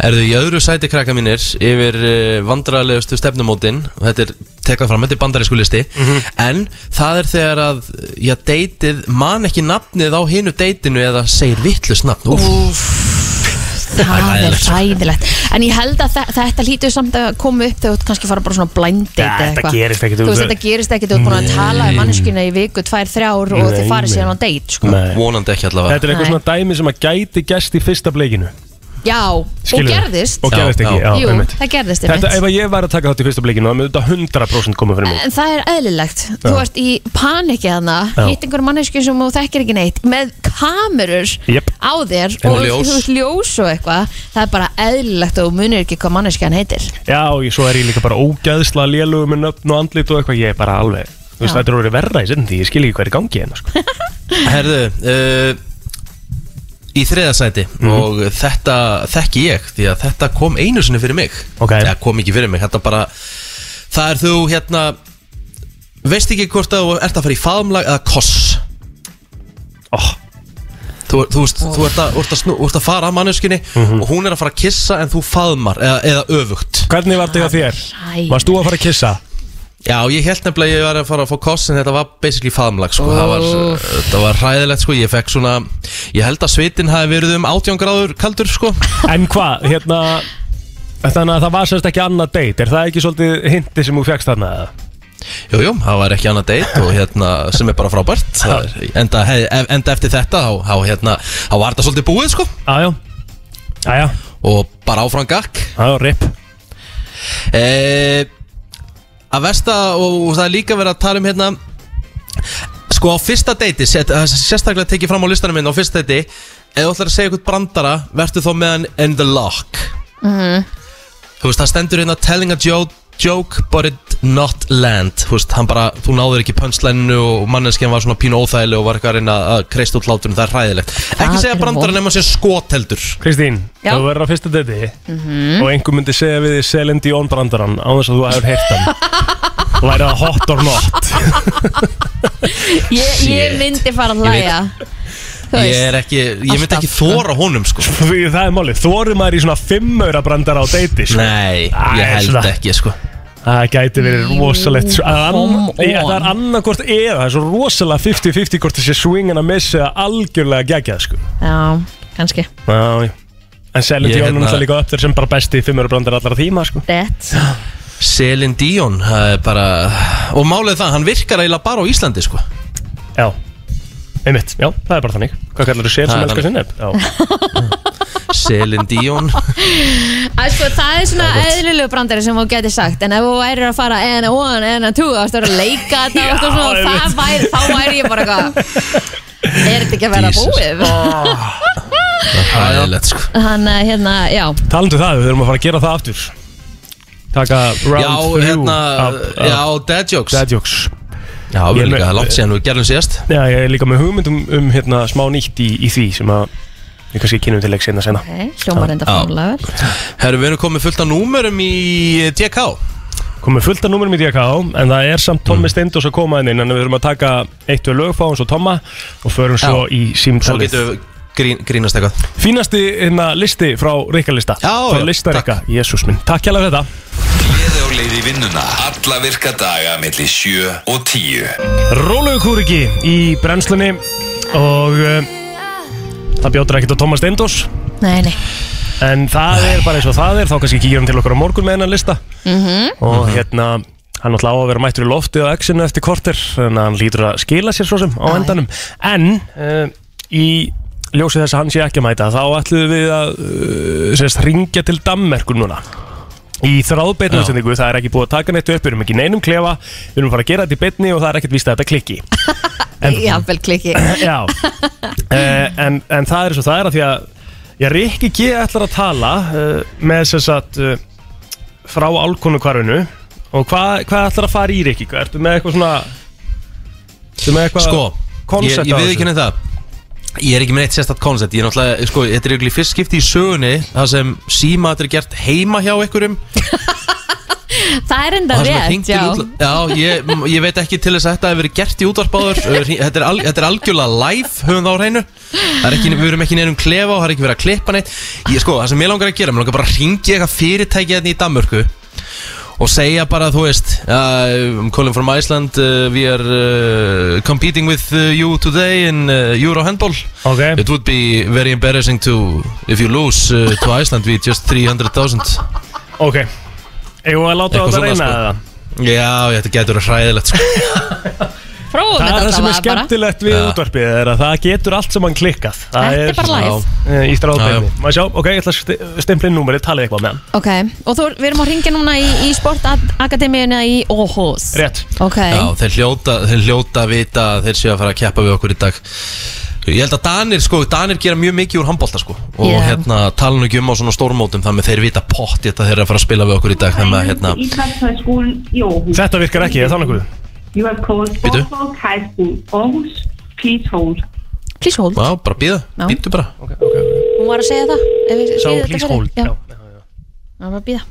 Erðu í öðru sæti krakka mínir Yfir uh, vandræðalegustu stefnumótin Og þetta er tekað fram, þetta er bandarísku listi En það er þegar að Já, deytið man ekki nafnið á hinu deytinu Eða segir vittlust nafn Úf, það er hræðilegt, sko. en ég held að þe- þetta lítur samt að koma upp þegar þú kannski fara bara svona blind date Ja, eitthvað. gerist ekkert, þú veist þetta gerist ekkert þú ert búin að tala um manneskina í viku, tvær, þrjár og þið farið síðan á date sko. Vonandi ekki allavega. Þetta er eitthvað svona dæmi sem að gæti gæst í fyrsta bleikinu já, og Skilurðu? gerðist Og gerðist ekki, já. já, jú, einmitt það gerðist Þetta, einmitt. ef að ég væri að taka þátt í fyrsta bleikinu þá myndi þetta 100% koma fyrir mig En það er eðlilegt Þú ert í paniki hana Já. Hitt einhver manneski sem þú þekkir ekki neitt Með kamerur Jep. á þér En Og ljós. þú veist ljós og eitthvað Það er bara eðlilegt og þú munir ekki hvað manneski hann heitir Já, og ég- svo er ég líka bara ógæðsla lélugum með nöfn og andlit og eitthvað Ég er bara alveg Þú veist, Já. þetta er orðið verra í sindi Ég skil ekki hvað er í gangi hérna sko. Herðu uh, Í þriða sæti Og þetta þekki ég Því að þetta kom einu sinni fyrir mig Ok. Það kom ekki fyrir mig Þetta bara Það er þú hérna Veist ekki hvort að þú ert að fara í faðumlag Eða koss oh, Þú, þú, veist, þú, ert að, ert að snú, ert að fara að manneskinni Og hún er að fara að kissa En þú faðmar Eða, eða öfugt Hvernig var þetta þér? Varst þú að fara að kissa? Já, ég held nefnilega að ég var að fara að fá koss En þetta var basically faðumlag sko. það, var, það var hræðilegt sko. Ég fekk svona Ég held að svitin hafi verið um 18 gráður kaldur sko. En hvað, hérna Þannig að það var sérst ekki annað date Er það ekki svolítið hindi sem þú fegst þarna? eða? Jú, jú, það var ekki annað date og hérna, sem er bara frábært Það er, enda, hef, enda eftir þetta þá, þá, hérna, þá var þetta svolítið búið sko Jájá Jájá og bara áfram gakk Jájá, rip e, Að versta og, það er líka verið að tala um hérna Sko á fyrsta deiti Sérstaklega tekið fram á listanum minn á fyrsta deiti Ef þú ætlar að segja eitthvað brandara Vertu þó með hann in the lock Mhm. Þú veist, það stendur hérna Telling a joke, joke but it not land. Þú veist, hann bara, þú náður ekki pönslæninu Og manneskjan var svona pínu óþægileg Og var eitthvað að reyna að kreist út hláturinn. Það er hræðilegt. Ekki segja brandara nema sé skotheldur. Kristín, Já. þú verður á fyrsta deti Mhm. og einhver myndi segja við því Celine Dion brandarann á þess að þú hefur heyrt hann. Væri það hot or not? Ég, ég myndi fara að hlæja. Þú Ég veist. er ekki, ég myndi Alltaf, ekki þóra honum sko. Því það er málið, þorir maður í svona fimmöra brandara á deiti sko. Nei, Æ, ég held svona. ekki sko Það gæti verið rosalegt Það er annarkort eða Það er svo rosalega 50-50 hvort þessi swingin að missa eða algjörlega geggjað sko. Já, kannski. Já. En Celine Ég Dion er hérna- náttúrulega líka upp þér sem bara besti fimmöra brandara allra tíma sko. Það er bara Og málið er það, hann virkar eiginlega bara á Íslandi sko. Já, einmitt, já, það er bara þannig. Hvað kallar þú sér sem elskar sinneb? Já, Celine Dion. Að sko, það er svona eðlilegu brandari sem þú getur sagt En ef þú værir að fara en a one, en a two Það er að leika þetta og svona, Já, það væri, Þá væri ég bara eitthvað Er þetta ekki að vera Jesus. búið? Það er hæðilegt sko. Þannig að hérna, já. Talandu um það, við þurfum að fara að gera það aftur. Taka round Já, through hérna, já, dad jokes. Dad jokes. Já, við er líka, það er langt síðan við gerðum síðast. Já, ég er líka með hugmynd um, um hérna, smá nýtt í, í því sem að við kannski kynum til leik sinna senna okay, Hljómar enda Já. framlega Herru, við erum komið fullt af númerum í DK Komið fullt af númurum í DK en það er samt Tommi Mm. Steindós að koma inn en við þurfum að taka eitt og lög fá hans og Tomma og förum svo Já. í Svo símtalið getum við grín, grínast eitthvað. Fínasti hérna, listi frá Rikka lista Já, Frá já, lista takk. Rikka, jésús minn. Takk hjá þetta. Gleði á leið í vinnuna. Alla virka daga milli 7 og 10 Rólegu kúriki í brennslunni og uh, það bjótur ekkert á Tomma Steindós Nei, nei. En það er bara eins og það er, þá kannski kíkjum til okkur á morgun með hennan lista. Mhm. Og hérna, hann ætla á að vera mættur í loftið á X-inu eftir korter Þannig að hann lítur að skila sér svo sem á endanum. En uh, í ljósið þess að hann sé ekki að mæta Þá ætlum við að uh, sérst, ringja til Dammerkur núna Í þráðbeitnum Já. útsendingu, það er ekki búið að taka neitt upp Við erum ekki neinum klefa, við erum að fara að gera þetta í beitni Og það er ekkert víst að þetta klikki En- Jafnvel klikki Já uh, en, en það er svo það er að því að Já, Rikki G ætlar að tala uh, með sem sagt uh, frá álkonu kvarfinu og hvað hva ætlar að fara í Rikki? Ertu með eitthvað svona Ertu með eitthvað Sko, ég, koncept ég á við þessu? ekki nefn það Ég er ekki með eitt sérstætt koncept Ég er náttúrulega, sko, þetta er eiginlega fyrst skipti í sögunni Það sem símat er gert heima hjá einhverjum. Það er enda rétt, já. útla- Já, ég, ég veit ekki til þess að þetta hefur verið gert í útvarpáður þetta, er al, þetta er algjörlega live, höfum það á hreinu. Ekki, Við erum ekki nefnum klefa og það er ekki verið að klippa neitt. Ég, Sko, það sem ég langar að gera, mér langar bara að ringi eitthvað fyrirtæki hérna í Danmörku og segja bara, þú veist uh, I'm calling from Iceland uh, we are uh, competing with uh, you today in uh, Euro handball Ok, It would be very embarrassing to if you lose uh, to Iceland with just 300,000 ok Eða að láta á Eitthvað þetta svona, reyna sko. eða? Já, þetta getur hræðilegt sko. Prófum Það er þetta það sem er bara. skemmtilegt við útvarpið er að það getur allt sem hann klikkað. Það Þetta er bara live. eh, Í Já, stráðbeinu já. Má sjá, ok, ég ætla að sti- stimpla inn númerið, talið eitthvað með hann. Ok, og þú, við erum að ringja núna í, í sportakademíuna í Åhus Rétt. Ok, Já, þeir hljóta, þeir hljóta að vita að þeir séu að fara að keppa við okkur í dag. Ég held að Danir, sko, Danir gera mjög mikið úr handbólta, sko. Og Já. hérna, tala nú ekki um á svona stórmótum Þannig að þeir vita pott þetta þeir eru að fara að spila við okkur í dag Þannig að, hérna, Idrætshøjskolen i Aarhus. Þetta virkar ekki, er það nokkuð? You have called Bitte? Sportsborg High School, Aarhus. Please hold. please hold já, bara býða, Já. býttu bara Ok, ok Hún var að segja það ef við Sá, segja þetta please fyrir. hold Já, Já. það var að býða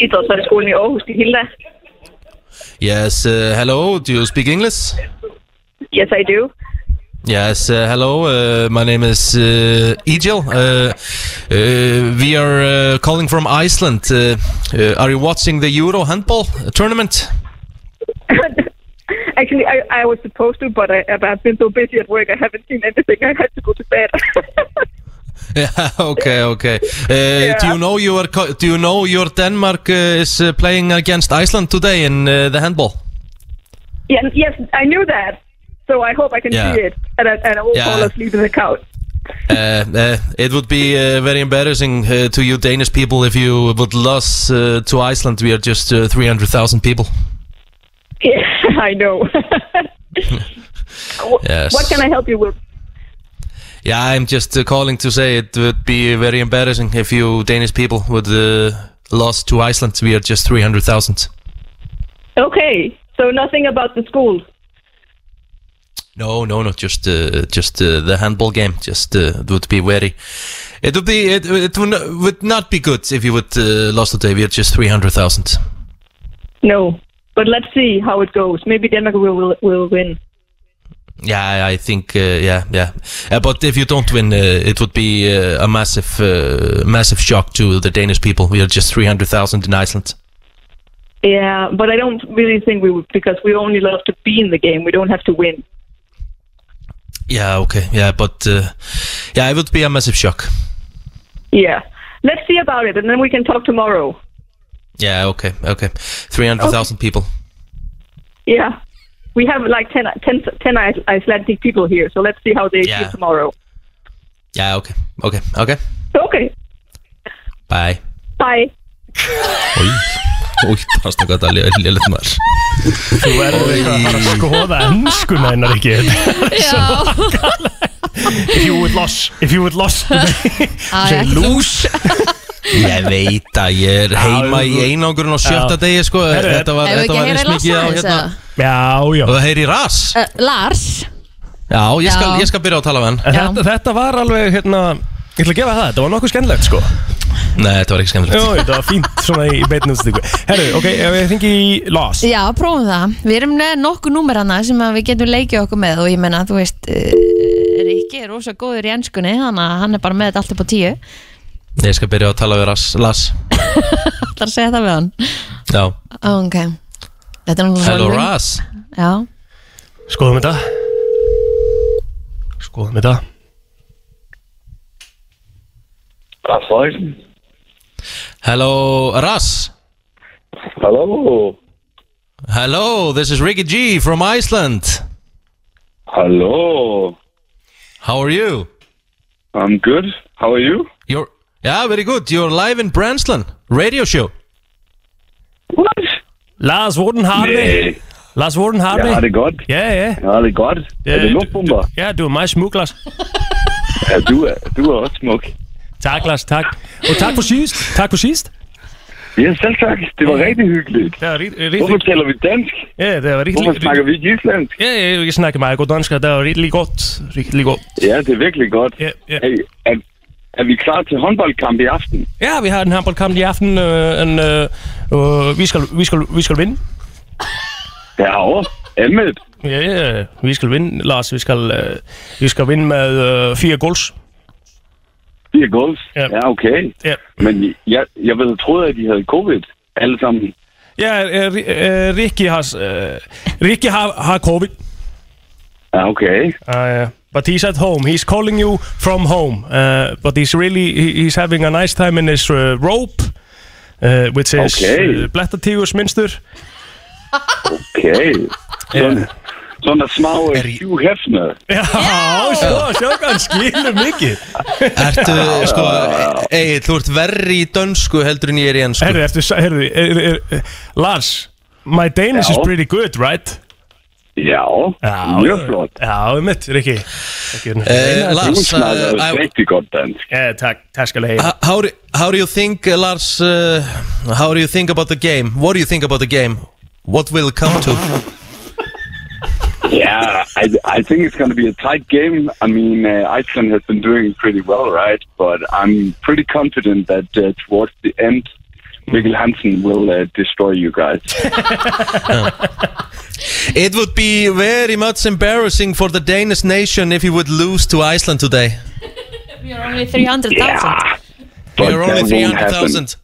Idrætshøjskolen i Aarhus, det er Hilda. Yes, uh, hello, do you speak English? Yes, I do. Yes, uh, hello. Uh, my name is uh, Egil. Uh, uh, we are uh, calling from Iceland. Uh, uh, are you watching the Euro handball tournament? Actually, I, I was supposed to, but I, I've been so busy at work, I haven't seen anything. I had to go to bed. Yeah. Okay. Okay. Uh, Do you know your Do you know your Denmark uh, is uh, playing against Iceland today in uh, the handball? yeah, yes, I knew that. So I hope I can Yeah. see it, and I, and I won't Yeah. fall asleep in the couch. Uh, uh, it would be uh, very embarrassing uh, to you Danish people if you would lose uh, to Iceland. We are just uh, 300,000 people. Yeah, I know. Yes. What can I help you with? Yeah, I'm just uh, calling to say it would be very embarrassing if you Danish people would uh, lose to Iceland. We are just 300,000. Okay, so nothing about the school. No, no, no, just uh, just uh, the handball game. Just uh, it would be very. It would be it, it would, not, would not be good if you would uh, lose today. We are just 300,000. No, but let's see how it goes. Maybe Denmark will will, will win. Yeah, I- think uh, yeah, yeah. Uh, but if you don't win, uh, it would be uh, a massive, uh, massive shock to the Danish people. We are just three hundred thousand in Iceland. Yeah, but I don't really think we would because we only love to be in the game. We don't have to win. Yeah, okay, yeah, but uh, yeah, it would be a massive shock. Yeah, let's see about it, and then we can talk tomorrow. Yeah, okay, okay. Three hundred thousand people. Yeah, we have like 10, 10, 10 Ice- Icelandic people here, so let's see how they Yeah. feel tomorrow. Yeah, okay, okay, okay. Okay, Bye. bye. Oj, oj, það er gott að lélitt maður. Þú verður eitthvað að fara að skoða ennskuna hennar ekki If you would loss If you would loss Say lose Ég veit að ég er heima í einangurinn á sjötta Já. degi sko. Herru, Þetta var, Ef við þetta ekki var heyra eins mikið á Lars hérna aðeins, Já, já. Og það heyri ras. Uh, Lars? Já, ég skal, Já. ég skal byrja að tala við hann. En þetta, þetta var alveg hérna Ég ætla að gefa það, þetta var nokkuð skemmtilegt sko. Nei, þetta var ekki skemmtilegt. Jó, þetta var fínt svona í beitnum stíku Herru, ok, ef ég fengi í loss Já, prófum það. Við erum með nokkuð númer hana sem að við getum leikið okkur með og ég menna, þú veist uh, Rikki er rosa góður í ennskunni þannig að hann er bara með þetta allt upp á tíu Ég skal byrja að tala við ras, Las Það að segja það við hann Já, Ok Þetta er náttúrulega hello Já, Skoðum þetta Skoðum þetta Raffaelsen. Hello Ras Hello. Hello, this is Ricky G from Iceland Hello. How are you? I'm good. How are you? You're Yeah, very good. You're live in Bransland radio show What? Lars, hvordan har du det? Lars, hvordan har du Jeg har det? det godt. Ja, ja Jeg har det godt. Er det luftbomber? Ja, du er meget smuk, Lars Ja, du er, du er også smuk. Tak, Lars, tak Og tak for sidst Tak for sidst Ja, selv tak. Det var rigtig hyggeligt. Det var rigtig, Hvorfor rigtig taler vi dansk? Ja, det var rigtig Hvorfor snakker vi ikke islandsk? Ja, ja, jeg snakker meget godt dansk, og det var rigtig godt. Rigtig godt. Ja, det er virkelig godt. Ja, ja. Hey, er, er vi klar til håndboldkamp i aften? Ja, vi har en håndboldkamp i aften, øh, en, øh, og vi skal, vi skal, vi skal vinde. Herovre. Emmet. Ja, ja, vi skal vinde, Lars. Vi skal, øh, vi skal vinde med øh, fire goals. Fire goals. Ja. Ja, okay. Ja, Men jeg, jeg ville troede, at de havde covid. Alle sammen. ja øh, Ri- øh, Ricky har, øh, Ricky har, har covid. Ja, okay. Uh, but he's at home. He's calling you from home. Uh, but he's really he- he's having a nice time in his uh, rope, uh, which is Okay. uh, Blettatígus minnstur. Okay. Sådan, sådan smá Hugh Hefner. Já, svo, sjá hvað hann skilur mikið. Ertu, sko, Egil, þú ert verri í dönsku heldur en ég er í ennsku Herðu, ertu, herðu, er, er, er, Lars, my Danish Já. is pretty good, right? Ja, mjög flott. Já, mitt, Rikki. Eh, Du Lars, snakker uh, I, rigtig godt dansk. Ja, takk, takk skal du have. H- How do, how do you think, uh, Lars? Uh, how do you think about the game? What do you think about the game? What will it come to? Yeah, I, I think it's going to be a tight game. I mean, uh, Iceland has been doing pretty well, right? But I'm pretty confident that uh, towards the end, Mikkel Hansen will uh, destroy you guys. It would be very much embarrassing for the Danish nation if you would lose to Iceland today. we are only 300,000 yeah, but You're only that won't happen. 300,000.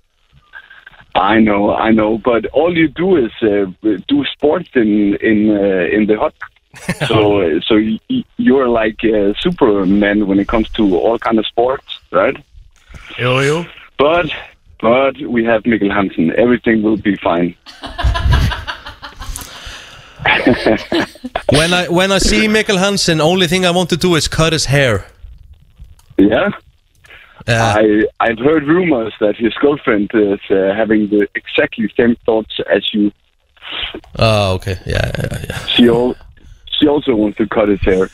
I know, I know, but all you do is uh, do sports in in uh, in the hot. so uh, so y- you're like uh, Superman when it comes to all kind of sports, right? Jo, jo. But but we have Mikkel Hansen. Everything will be fine. When I when I see Mikkel Hansen, only thing I want to do is cut his hair. Yeah. Uh, I I've heard rumors that his girlfriend is uh, having the exactly same thoughts as you. ah, ok, já, já, já She al- she also wants to cut his hair.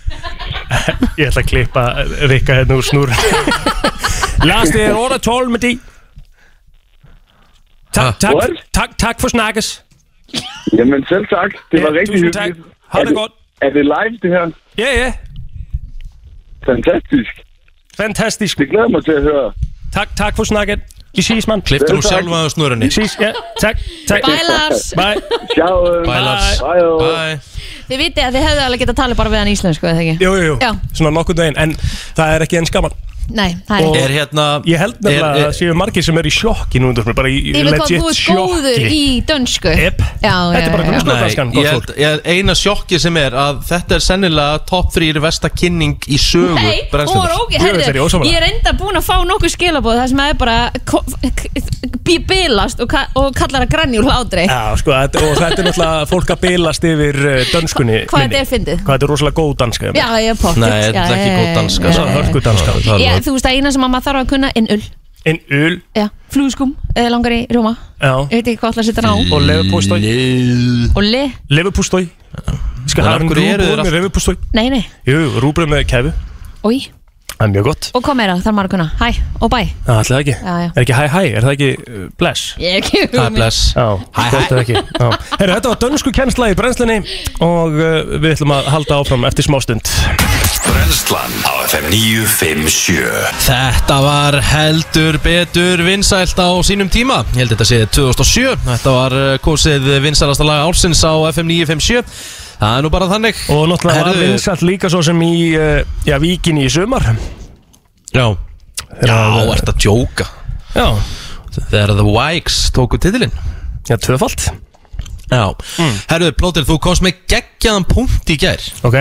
Ég ætla að klippa Rikka hérna úr snúr Lars, det er order 12 med de Tak, tak, What? tak, tak for snakkes Jamen selv tak. Det var Ja, rigtig tusind tak. hyggeligt. Ha' Er det godt. Er det live, det her? Ja, ja, Fantastisk. fantastisk Det glæder mig til at høre. Tak, tak for snacket Vi ses, mand hún Vel, takk. sjálfa á snurunni Vi ses, ja, tak, tak Bye Lars Bye Ciao. Bye, Lars. Bye. Bye Þið vitið að þið hefðu alveg getað talið bara við hann íslensku, eða ekki? Jú, jú, jú, Já. svona nokkuð daginn En það er ekki eins gaman Nei, það er Og- Er hérna Ég held nefnilega Er- að er- séu margir sem eru í sjokki nú undir Bara í Yfir hvað legit þú ert góður sjokki í dönsku Yep. Já, Þetta er bara já, já. Nei, Danskan, ég gott held, ég, eina sjokki sem er að þetta er sennilega top 3 versta kynning í sögu Nei, hún var brennslunar. ógeð, þetta er ég herðu, ósammála. ég er enda búin að fá nokkuð skilabóð það sem er bara ko- bí- bilast og, ka og kallar að granni úr hlátri Já, sko, þetta, og þetta er náttúrulega fólk að bilast yfir uh, dönskunni Hvað minni. þetta er fyndið? Hvað þetta er rosalega góð danska Já, ég er pottitt Nei, þetta er ekki góð danska Það er hörku danska Það Já, er þú veist að eina sem að maður þarf að kunna en ull. En öl, Já, flúskum, eða langar í rjóma já. Ég veit ekki hvað að setja ná. Og leverpústói Og le, Leverpústói Skal En hafa af hverju eru þeir rúbröð með alltaf- leverpústói nei, nei, Jú, rúbröð með kefu oi Það er mjög gott. Og hvað meira? Þarf maður að kunna? Hæ? Og bæ? Það ætla það ekki. Já, já. Er ekki hæ hæ, er það ekki uh, bless? Ég er ekki Það er bless. Já, gott eða ekki. Já. Herru, þetta var dönsku kennsla í brennslinni Og uh, við ætlum að halda áfram eftir smástund Brennslan á FM 957 Þetta var heldur betur vinsælt á sínum tíma. Ég held þetta sé 2007 Þetta var uh, kosið vinsælasta lag ársins á FM 957 Það er nú bara þannig. Og náttúrulega var vinsalt líka svo sem í uh, Já, víkinni í sumar. Já, já, ert að djóka? Já, Þegar The Wikes tóku titilinn. Já, tvöfalt. Já, herruðu, Plóter, þú komst með geggjaðan punkt í gær. Ok.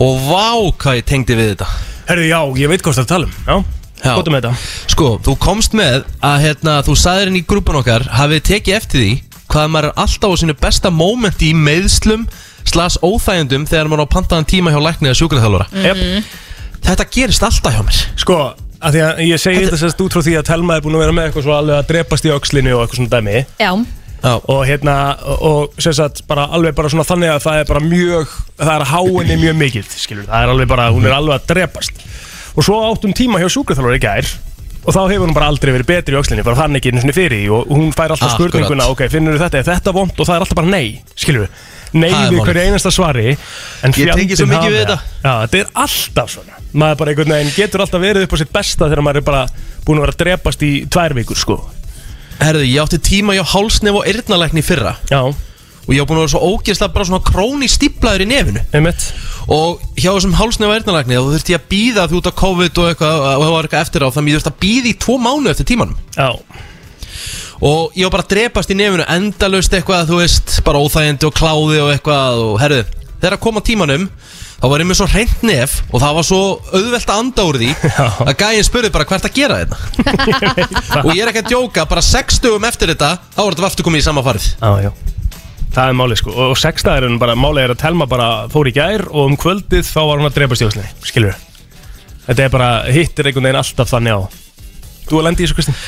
Og vá hvað ég tengdi við þetta. Herru, já, ég veit hvað það er að tala um Já, Sko, þú komst með að hérna, þú sagðir inn í grúpan okkar hafið tekið eftir því hvað maður er alltaf á sínu besta mómenti í meðslum slas óþægjendum þegar maður á pantaðan tíma hjá læknið að sjúkraþjálfara. Yep. Þetta gerist alltaf hjá mér. Sko, að því að ég segi þetta sérst út frá því að Telma er búin að vera með eitthvað svo alveg að drepast í öxlinu og eitthvað svona dæmi. Já, Já, og hérna, og, og sem sagt bara alveg bara svona þannig að það er bara mjög það er að há henni mjög mikið, skilur. Það er alveg bara, hún er alveg að drepast. Og svo áttum tíma hjá sjúkraþjálfur í gær og þá hefur hún bara aldrei verið betri í öxlinni bara þannig ekki einu sinni fyrir því og hún fær alltaf Akkurat. spurninguna, ok, finnur þetta, er þetta vond og það er alltaf bara nei, skilur nei Það er við málið. hverju einasta svari en Ég tengi svo fjandinn mikið við hafi það. Já, þetta er alltaf svona. Maður bara einhvern veginn getur alltaf verið upp á sitt besta þegar maður er bara búin að vera að drepast í tvær vikur, sko. Herruðu, ég átti tíma hjá hálsnef og eyrnalækni í fyrra. Já, og ég á búin að vera svo ógeðslega bara svona króni stíplaður í nefinu. Einmitt. Og hjá þessum hálsnef og eyrnalækni þá þurfti ég að býða því út á COVID og eitthvað og það var eitthvað eftir á þannig ég þurfti að býða í tvo mánu eftir tímanum. Já, og ég var bara að drepast í nefinu endalaust eitthvað, þú veist, bara óþægindi og kláði og eitthvað og herðu, þegar að koma tímanum þá var ég með svo hreint nef og það var svo auðvelt að anda úr því að gæinn spurði bara hvert að gera þetta og ég er ekki að djóka, bara sex dögum eftir þetta þá var þetta aftur komið í sama farið. Já, já. Það er málið sko. Og sextaðurinn bara málið er að Telma bara fór í gær og um kvöldið þá var hún að drepa stjóðslinni, skilur Þetta er bara, hittir einhvern veginn alltaf þannig á Þú að lendi í þessu Kristín?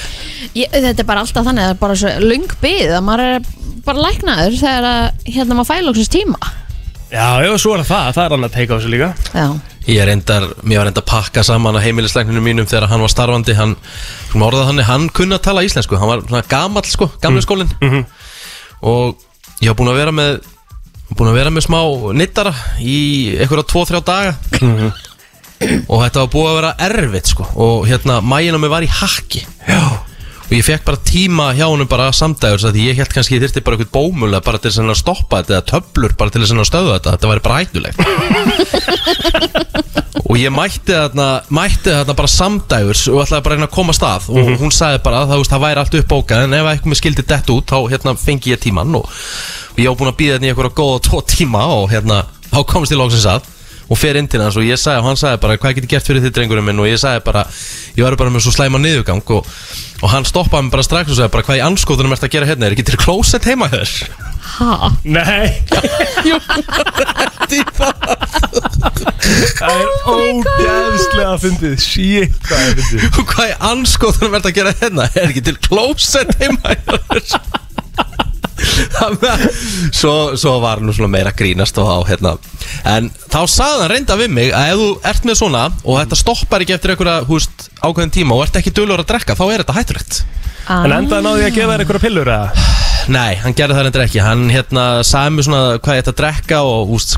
ég, þetta er bara alltaf þannig Það er bara svo lung bið að maður er bara læknaður þegar að hérna maður fæla okkur tíma. Já, já, svo er það. Það, er hann að teika á þessu líka. Já, ég reyndar, mér var reyndar að pakka saman að heimilislegninu mínum þegar hann var starfandi. Hann, svona orðað þannig, hann kunni að tala íslensku. Hann var svona gamall sko, gamle skólin og ég var búin að vera með búin að vera með smá nittara í einhverja tvo-þrjá daga og þetta var búið að vera erfitt sko. Og hérna mægin á mig var í hakki. Já. og ég fekk bara tíma hjá honum bara samdægur því ég held kannski ég þyrfti bara eitthvað bómulega bara til að stoppa þetta eða töflur bara til að stöða þetta. Þetta væri bara hættulegt. Og ég mætti þarna mætti þarna bara samdægurs og ætlaði bara að reyna að koma að. Stað og hún sagði bara að það, það væri allt uppbókað en ef eitthvað skildi dett út þá hérna fengi ég tíman og, og ég var búin að býða þetta í einhverja góða tvo tíma og hérna þá komst ég lóksins að og fer inn til hans og ég sagði og hann sagði bara hvað get ég gert fyrir þitt drengurinn minn? Og ég sagði bara ég var bara með svo slæma niðurgang. Og, og hann stoppaði mig bara strax og sagði bara hvað í anskotunum ert að gera hérna? Er ekki til klósett heima þér? Ha, Nei, Það er ógeðslega fyndið. Shit, hvað er fyndið. Og hvað er anskoðunum verið að gera hérna? Er ekki til klósett heima þér? Svo, svo var nú svona meira grínast og á hérna. En þá sagði hann reynda við mig að ef þú ert með svona og þetta stoppar ekki eftir einhverja húst ákveðin tíma og ert ekki dölur að drekka þá er þetta hættulegt. En endaði náði ég að gefa þér einhverja pillur eða? Nei, hann gerði það reynda ekki. Hann hérna sagði mér svona hvað ég ætti að drekka og húst,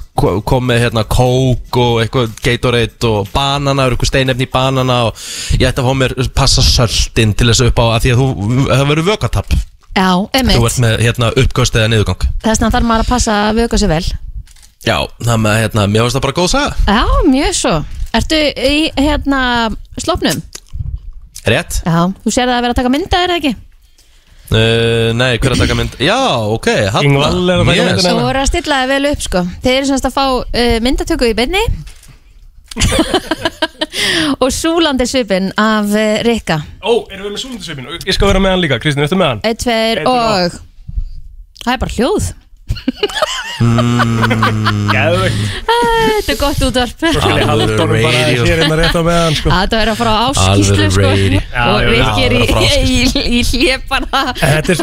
kom með hérna kók og eitthvað Gatorade og banana, eitthvað steinefni í banana og ég ætti að fá mér passa söltin til þessu upp á að því að þú, það verður vökatapp Já, Þú emitt ert með hérna uppgöst eða niðurgang Þess vegna þarf maður að passa að vöka sér vel Já, það með hérna, mér finnst það bara góð saga Já, mjög svo Ertu í hérna slopnum? Rétt? Já, þú sér það að vera að taka mynda, er það ekki? Uh, nei, hver er að taka mynd? Já, ok, hann er taka myndina. Þú voru að stilla það vel upp sko Þeir eru semst að fá uh, myndatöku í beinni Og súlandi svipin af uh, Rikka Ó, erum við með súlundisvipin? Ég skal vera með hann líka, Kristín, ertu með hann? Eitt, tveir Einn, og Það er bara hljóð Gæðvegt Þetta er gott útvarp ég honum bara radio. hér innan rétt á með hann sko. Þetta er að fara á áskýslu Alvöru sko radio. Já, Og já, Rikki er já, í, það er að fara á í, í, í hljepana þetta, er,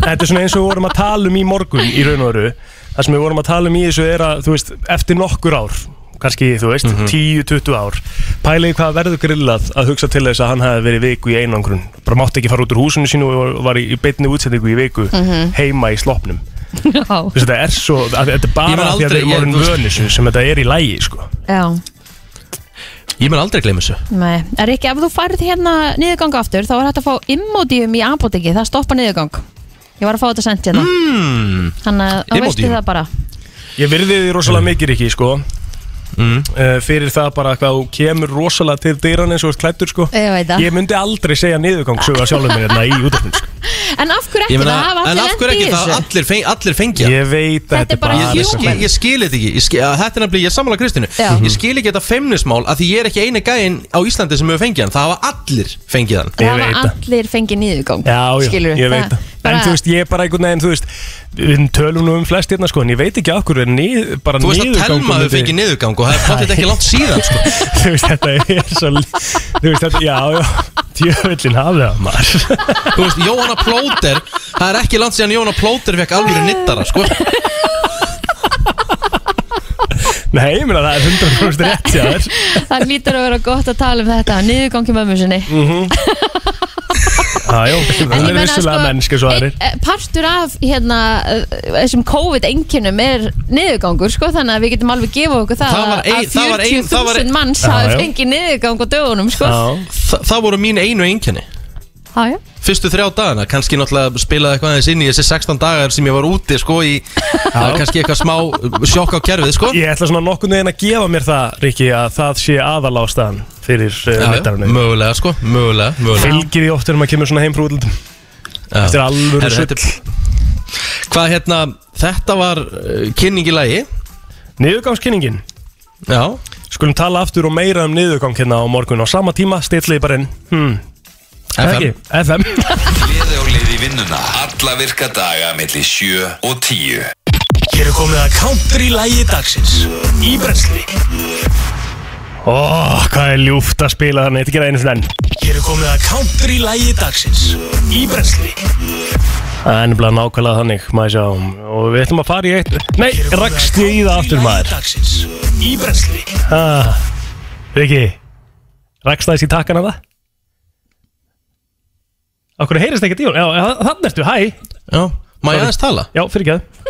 þetta er svona eins og við vorum að tala um í morgun í raun og veru Það sem við vorum að tala um í þessu er að, þú veist, eftir nokkur ár kannski, þú veist, 10-20 ár. Pæliði hvað verður grillað að hugsa til þess að hann hefði verið viku í einangrun. Bara mátti ekki fara út úr húsinu sínu og var í beinni útsetningu í viku heima í sloppnum. Þetta er svo, að, þetta er bara því að orðin þú veist- vönisu sem þetta er í lægi, sko. Já. Ég mun aldrei gleyma þessu. Nei, er ekki ef þú færð hérna niðurgang aftur þá er hægt að fá Imodium í apoteki það stoppa niðurgang. Ég var að fá þetta sent hérna. Mm. Þannig að veistu það bara. Ég virði því rosalega mikið ekki, sko Mm. uh, fyrir það bara hvað þú kemur rosalega til dyran eins og ert klættur, sko. Ég Ég myndi aldrei segja niðurgang sögða sjálfur mér hérna í útafnum, sko. En af hverju Ég ekki, meina, það hafa En af hverju ekki, það allir, feng, allir fengja. Ég veit að Þetta er bara Ég, ég, ég skil þetta ekki. Ég skil, að Þetta er nefnilega, ég er sammála Kristínu. Já. Ég skil ekki þetta feimnismál að því ég er ekki eini gæinn á Íslandi sem hefur fengið hann. Það hafa allir fengið hann. Ég Það hafa allir fengið niðurgang ég veit það En þú veist, ég er bara einhvern veginn, þú veist Við tölum nú um flest hérna, sko En ég veit ekki okkur bara Þú veist að Telma hefur fengið niðurgang og það er potið ekki langt síðan sko. Þú veist, þetta er svo Þú veist, þetta, já, já. Djöfullin hafði það, maður. Þú veist, Jóhanna Plóter Það er ekki langt síðan Jóhanna Plóter fekk alveg nittara sko. Nei, ég meina, það er 100% rétt Það lítur að vera gott að tala um þetta Niðurgangi mömmu sinni. Já, En það er vissulega sko, mennski svo aðrir. e- e- Partur af hérna uh, þessum COVID-enginum er niðurgangur sko, þannig að við getum alveg gefa okkur það, Það ein- að það var ein- það var 40.000 ein- manns hafi fengið niðurgang á dögunum sko. Þa, Það voru mín einu einkenni Já. Fyrstu þrjá dagana, kannski náttúrulega spilaði eitthvað aðeins inn í þessi 16 dagar sem ég var úti sko í það er kannski eitthvað smá sjokk á kerfið sko. Ég ætla svona nokkurn veginn að gefa mér það, Rikki að það sé aðal ástæðan fyrir uh, Já, já, mittarinu mögulega sko, mögulega, mögulega. Fylgir því oft þegar maður kemur svona heim Já. Þetta er alvöru er- Hvað hérna, þetta var uh, kynning í lagi. Niðurgangskinningin Já, Skulum tala aftur og meira um niðurgang hérna á morgun. Á sama tíma, stillið bara inn. Hmm. FM FM Gleði og leiði vinnuna. Alla virka daga melli 7 og 10 Hér er komið að country lægi dagsins. Í brensli Ó, hvað er ljúft að spila þannig, þetta gera einu svona enn. Hér er komið að country lægi dagsins. Í brensli Það er nefnilega nákvæmlega þannig, maður sjá. Og við ætlum að fara í eitt. Nei, rakst ég í það aftur maður. Í brensli ah, Riki, rakst það í takkan af það? Akkur heyrist ekki díun? Já, þannig ertu, hæ? Já, má ég aðeins tala? Já, fyrir ekki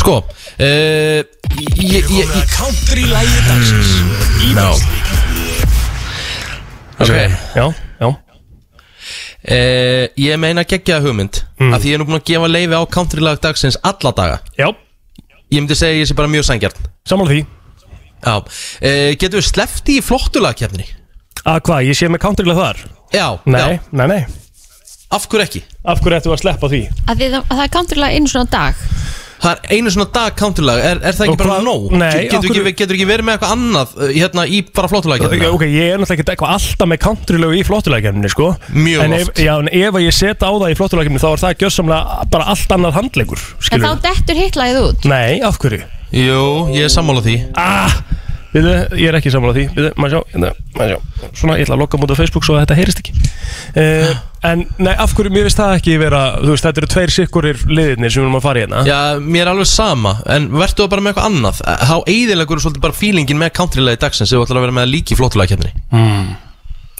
Sko, uh, ég, ég, ég, country lægi dagsins. Í Já. Ok, Já, já. Uh, ég meina geggja hugmynd Mm. að því ég er nú búin að gefa leifi á countrylag dagsins alla daga. Já, Ég myndi segja ég sé bara mjög sangjart samanlega því. Já, uh, getur við slefti í flottulagkefni? Að hvað, ég sé með countrylega þar? Já, Nei, já, nei, nei af hverju ekki? Af hverju ættu að sleppa því? Að því það, það er countrilega einu svona dag Það er einu svona dag countrylag, er, er það Og ekki bara hvað- nóg? Nei, getur, af ekki, hverju- getur ekki verið með eitthvað annað uh, hérna í bara flottulagkefni? Ok, ég er náttúrulega ekki eitthvað alltaf með countrylegu í flottulækjumni, sko Mjög en ef, oft. Já, en ef að ég setja á það í flottulækjumni þá er það gjössamlega bara allt annað handleikur En skilur þá dettur hitlagið út Nei, af hverju? Jú, ég er sammála því Ah, Við, ég er ekki sammála því. Við, maður sjá, hérna, maður sjá. Svona, ég ætla að lokka mútið á Facebook svo að þetta heyrist ekki. Uh, En, nei, af hverju, mér finnst það ekki vera Þú veist, þetta eru tveir sikkurir liðirnir sem við erum að fara í hérna. Já, mér er alveg sama En verður það bara með eitthvað annað. Þá eiðilegur svolítið bara feelingin með countrylagi dagsins Ef þú ætlar að vera með líki flottulega kemni mm.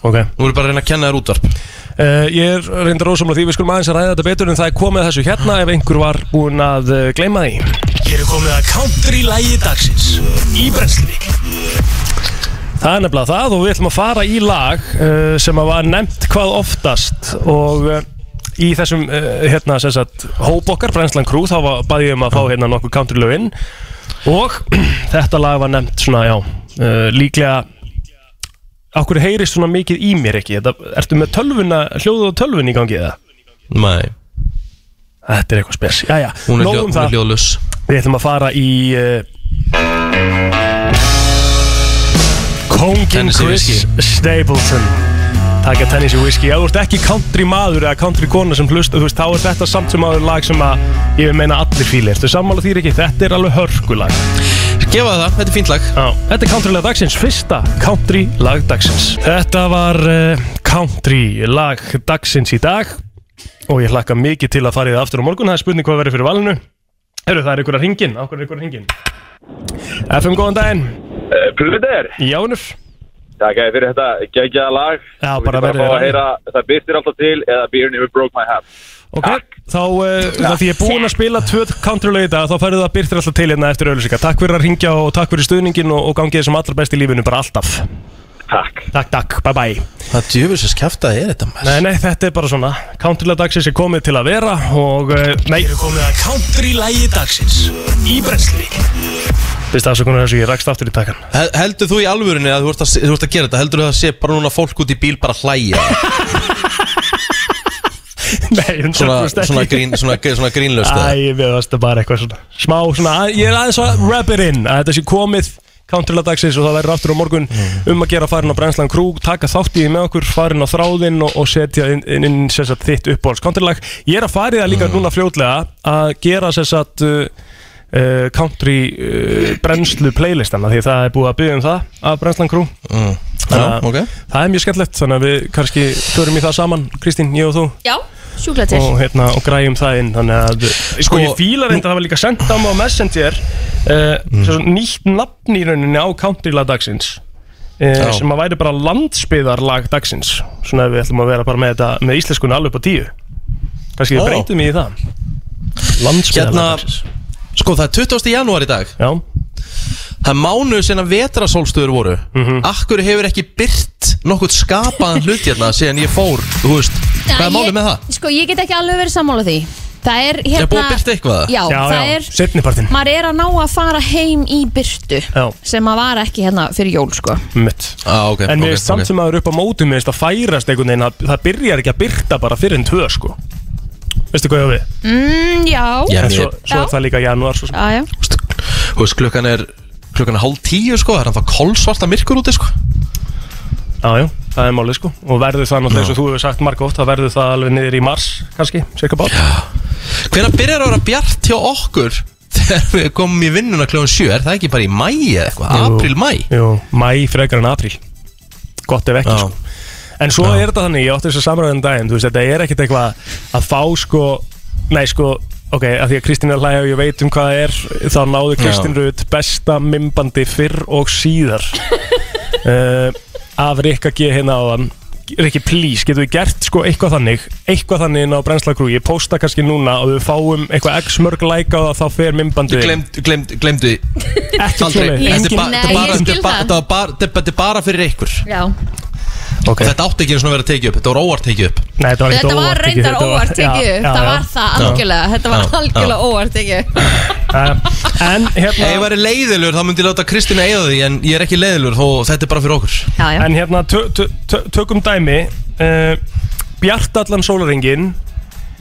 Ok. Nú er bara að reyna að kenna þér útvarp. Uh, ég er reyndar ósamlega því við skulum aðeins að ræða þetta betur en það er komið að þessu hérna ef einhver var búinn að uh, gleyma því. Hér er komið að country lægi dagsins í brensli Það er nefnilega það og við ætlum að fara í lag uh, sem að var nefnt hvað oftast og uh, í þessum uh, hérna sem sagt hóp okkar Brenslan Crew þá var- bað ég um að fá hérna nokkuð country lögin. Og þetta lag var nefnt svona já líklega Akkur heyrist svona mikið í mér ekki? Þetta, Ertu með tölvuna, hljóðu og tölvun í gangi eða? Nei. Þetta er eitthvað spes Jæja, Hún er, nóg hljó, um hún er það. hljóðlus Við ætlum að fara í uh, Kongin Chris Whiskey. Stapleton. Taka Tennessee Whiskey Ef þú ert ekki country maður eða country kona sem hlusta þú veist, þá er þetta samt sem aður lag sem að ég vil meina allir fíli. Ertu sammála þýr ekki? Þetta er alveg hörkulag. Gefa það, þetta er fínt lag. Já, þetta er country lag dagsins, fyrsta country lag dagsins. Þetta var uh, country lag dagsins í dag. Og ég hlakka mikið til að fara í það aftur á morgun. Það er spurning hvað verður fyrir valinu. Eru það er ykkur að ringin, ákveður er ykkur að ringin FM, góðan daginn Plöður, Jánur takk að fyrir þetta geggjaða lag. Já, bara að það. heyra, Það byrstir alltaf til eða Beer Never Broke My Heart. Ok, þá uh, það því ég er búinn að spila tvö country lag í dag þá færðu það byrtir alltaf til hérna eftir auðlýsingar Takk fyrir að ringja og takk fyrir stuðningin og, og gangið sem allra best í lífinu bara alltaf. Takk. Takk, takk, bye bye. Það djöfisins kæftað er þetta maður? Nei, nei, þetta er bara svona. Country lag dagsins er komið til að vera og uh, nei. Við erum komið að country lagi dagsins í brensli Fyrst afsökunar þessu ég rakst aftur í takan Hel- Heldur þú í alvörinni að þú ert að, þú ert að gera þetta? Heldur þú að það sé bara núna fólk út í bíl bara að hlæja? Nei, 100% Svona, ekki. svona, grín, svona, svona grínlöst eða? Æ, við varst bara eitthvað svona Smá svona, að- ég er aðeins að wrap it in að þetta sé komið Country lag dagsins og það verður aftur á morgun um að gera farin á Brenslan Krúg taka þátt í því með okkur, farin á þráðinn og, og setja inn, inn, inn sem sagt, þitt uppbóls countrylag. Ég er að fara í það líka núna fljótlega að gera sem sagt uh, uh, country uh, brennslu playlistana því það er búið að byggja um það af Brenslan Krúg. Mm. Þannig Já, að ok Það er mjög skemmtilegt, þannig að við kannski förum í það saman, Kristín, ég og þú Já, og, hérna, og græjum það inn þannig að sko, Sko, ég fíla reynda að það var líka sendt á mig á Messenger uh, mm. nýtt nafn í rauninni á countrylag dagsins uh, Já. sem að væri bara landsbyðarlag dagsins svona ef við ætlum að vera bara með þetta með íslenskunni alveg upp á tíu kannski við breytum í það landsbyðarlag Hérna, dagsins sko það er 20. janúar í dag. Já, Það er mánuð sinna vetrasólstöður voru. Akkur hefur ekki byrt nokkuð skapaðan hlut hérna síðan ég fór, þú veist? Hvað er málið með það? Sko, ég get ekki alveg verið sammála því. Það er hérna Er búið birta eitthvað? Já, já, það já, er setnipartin Maður er að ná að fara heim í byrtu Já, sem að var ekki hérna fyrir jól sko. Mitt. Ah, okay, En mér ok, finnst samt ok. sem að það eru upp á mótum mér finnst að færast einhvern veginn að það byrjar ekki að byrta bara fyrir en tvö sko Veistu hvað ég á við? mm, Já, Já, En svo, svo er það líka janúar svo sem já, já. Þú veist, klukkan er klukkan er hálf tíu sko, það er ennþá kolsvarta myrkur úti sko Já, já, það er málið sko Og verður það náttúrulega eins og þú hefur sagt margótt Það verður það alveg niður í mars, kannski, cirka bát Hvenær byrjar að vera bjart hjá okkur þegar við komum í vinnuna klukkan sjö Er það ekki bara í mæ eða eitthvað? Jú. April, mæ? Jú, mæ frekar en apríl Gott ef ekki Já. sko En svo er þetta þannig, ég átti þess að samræðan daginn Þú veist, þetta er ekkit eitthvað að fá sko Nei, sko, ok, að því að Kristín er að hlæja og ég veit um hvað það er Þá náðu Kristín Rut besta mymbandi fyrr og síðar. Uh, Af Rikka G. hérna áðan. Rikki, please, getur við gert sko eitthvað þannig Eitthvað þannig inn á Brennslagrú Ég posta kannski núna og við fáum eitthvað x mörg læka og þá fer mymbandi Glemd, glemd, glemdu Ekki Aldrei. Þetta er þetta er bara- þetta er bara- það. þetta var bara- þetta er bara fyrir ykkur. Já. Ok. Þetta átti ekki eins og að vera tekið upp Þetta var óvart tekið upp. Nei, þetta var, Þetta var óvart tekið, reyndar þetta var- óvart tekið upp. Það var það algjörlega. Þetta var algjörlega óvart tekið upp. Uh, En Ef hérna ég væri leiðilur þá myndi ég láta Kristínu eiga því En ég er ekki leiðilur þó þetta er bara fyrir okkur. Já, já. En hérna, tö, tö, tö, tökum dæmi. Uh, Bjart allan sólaringin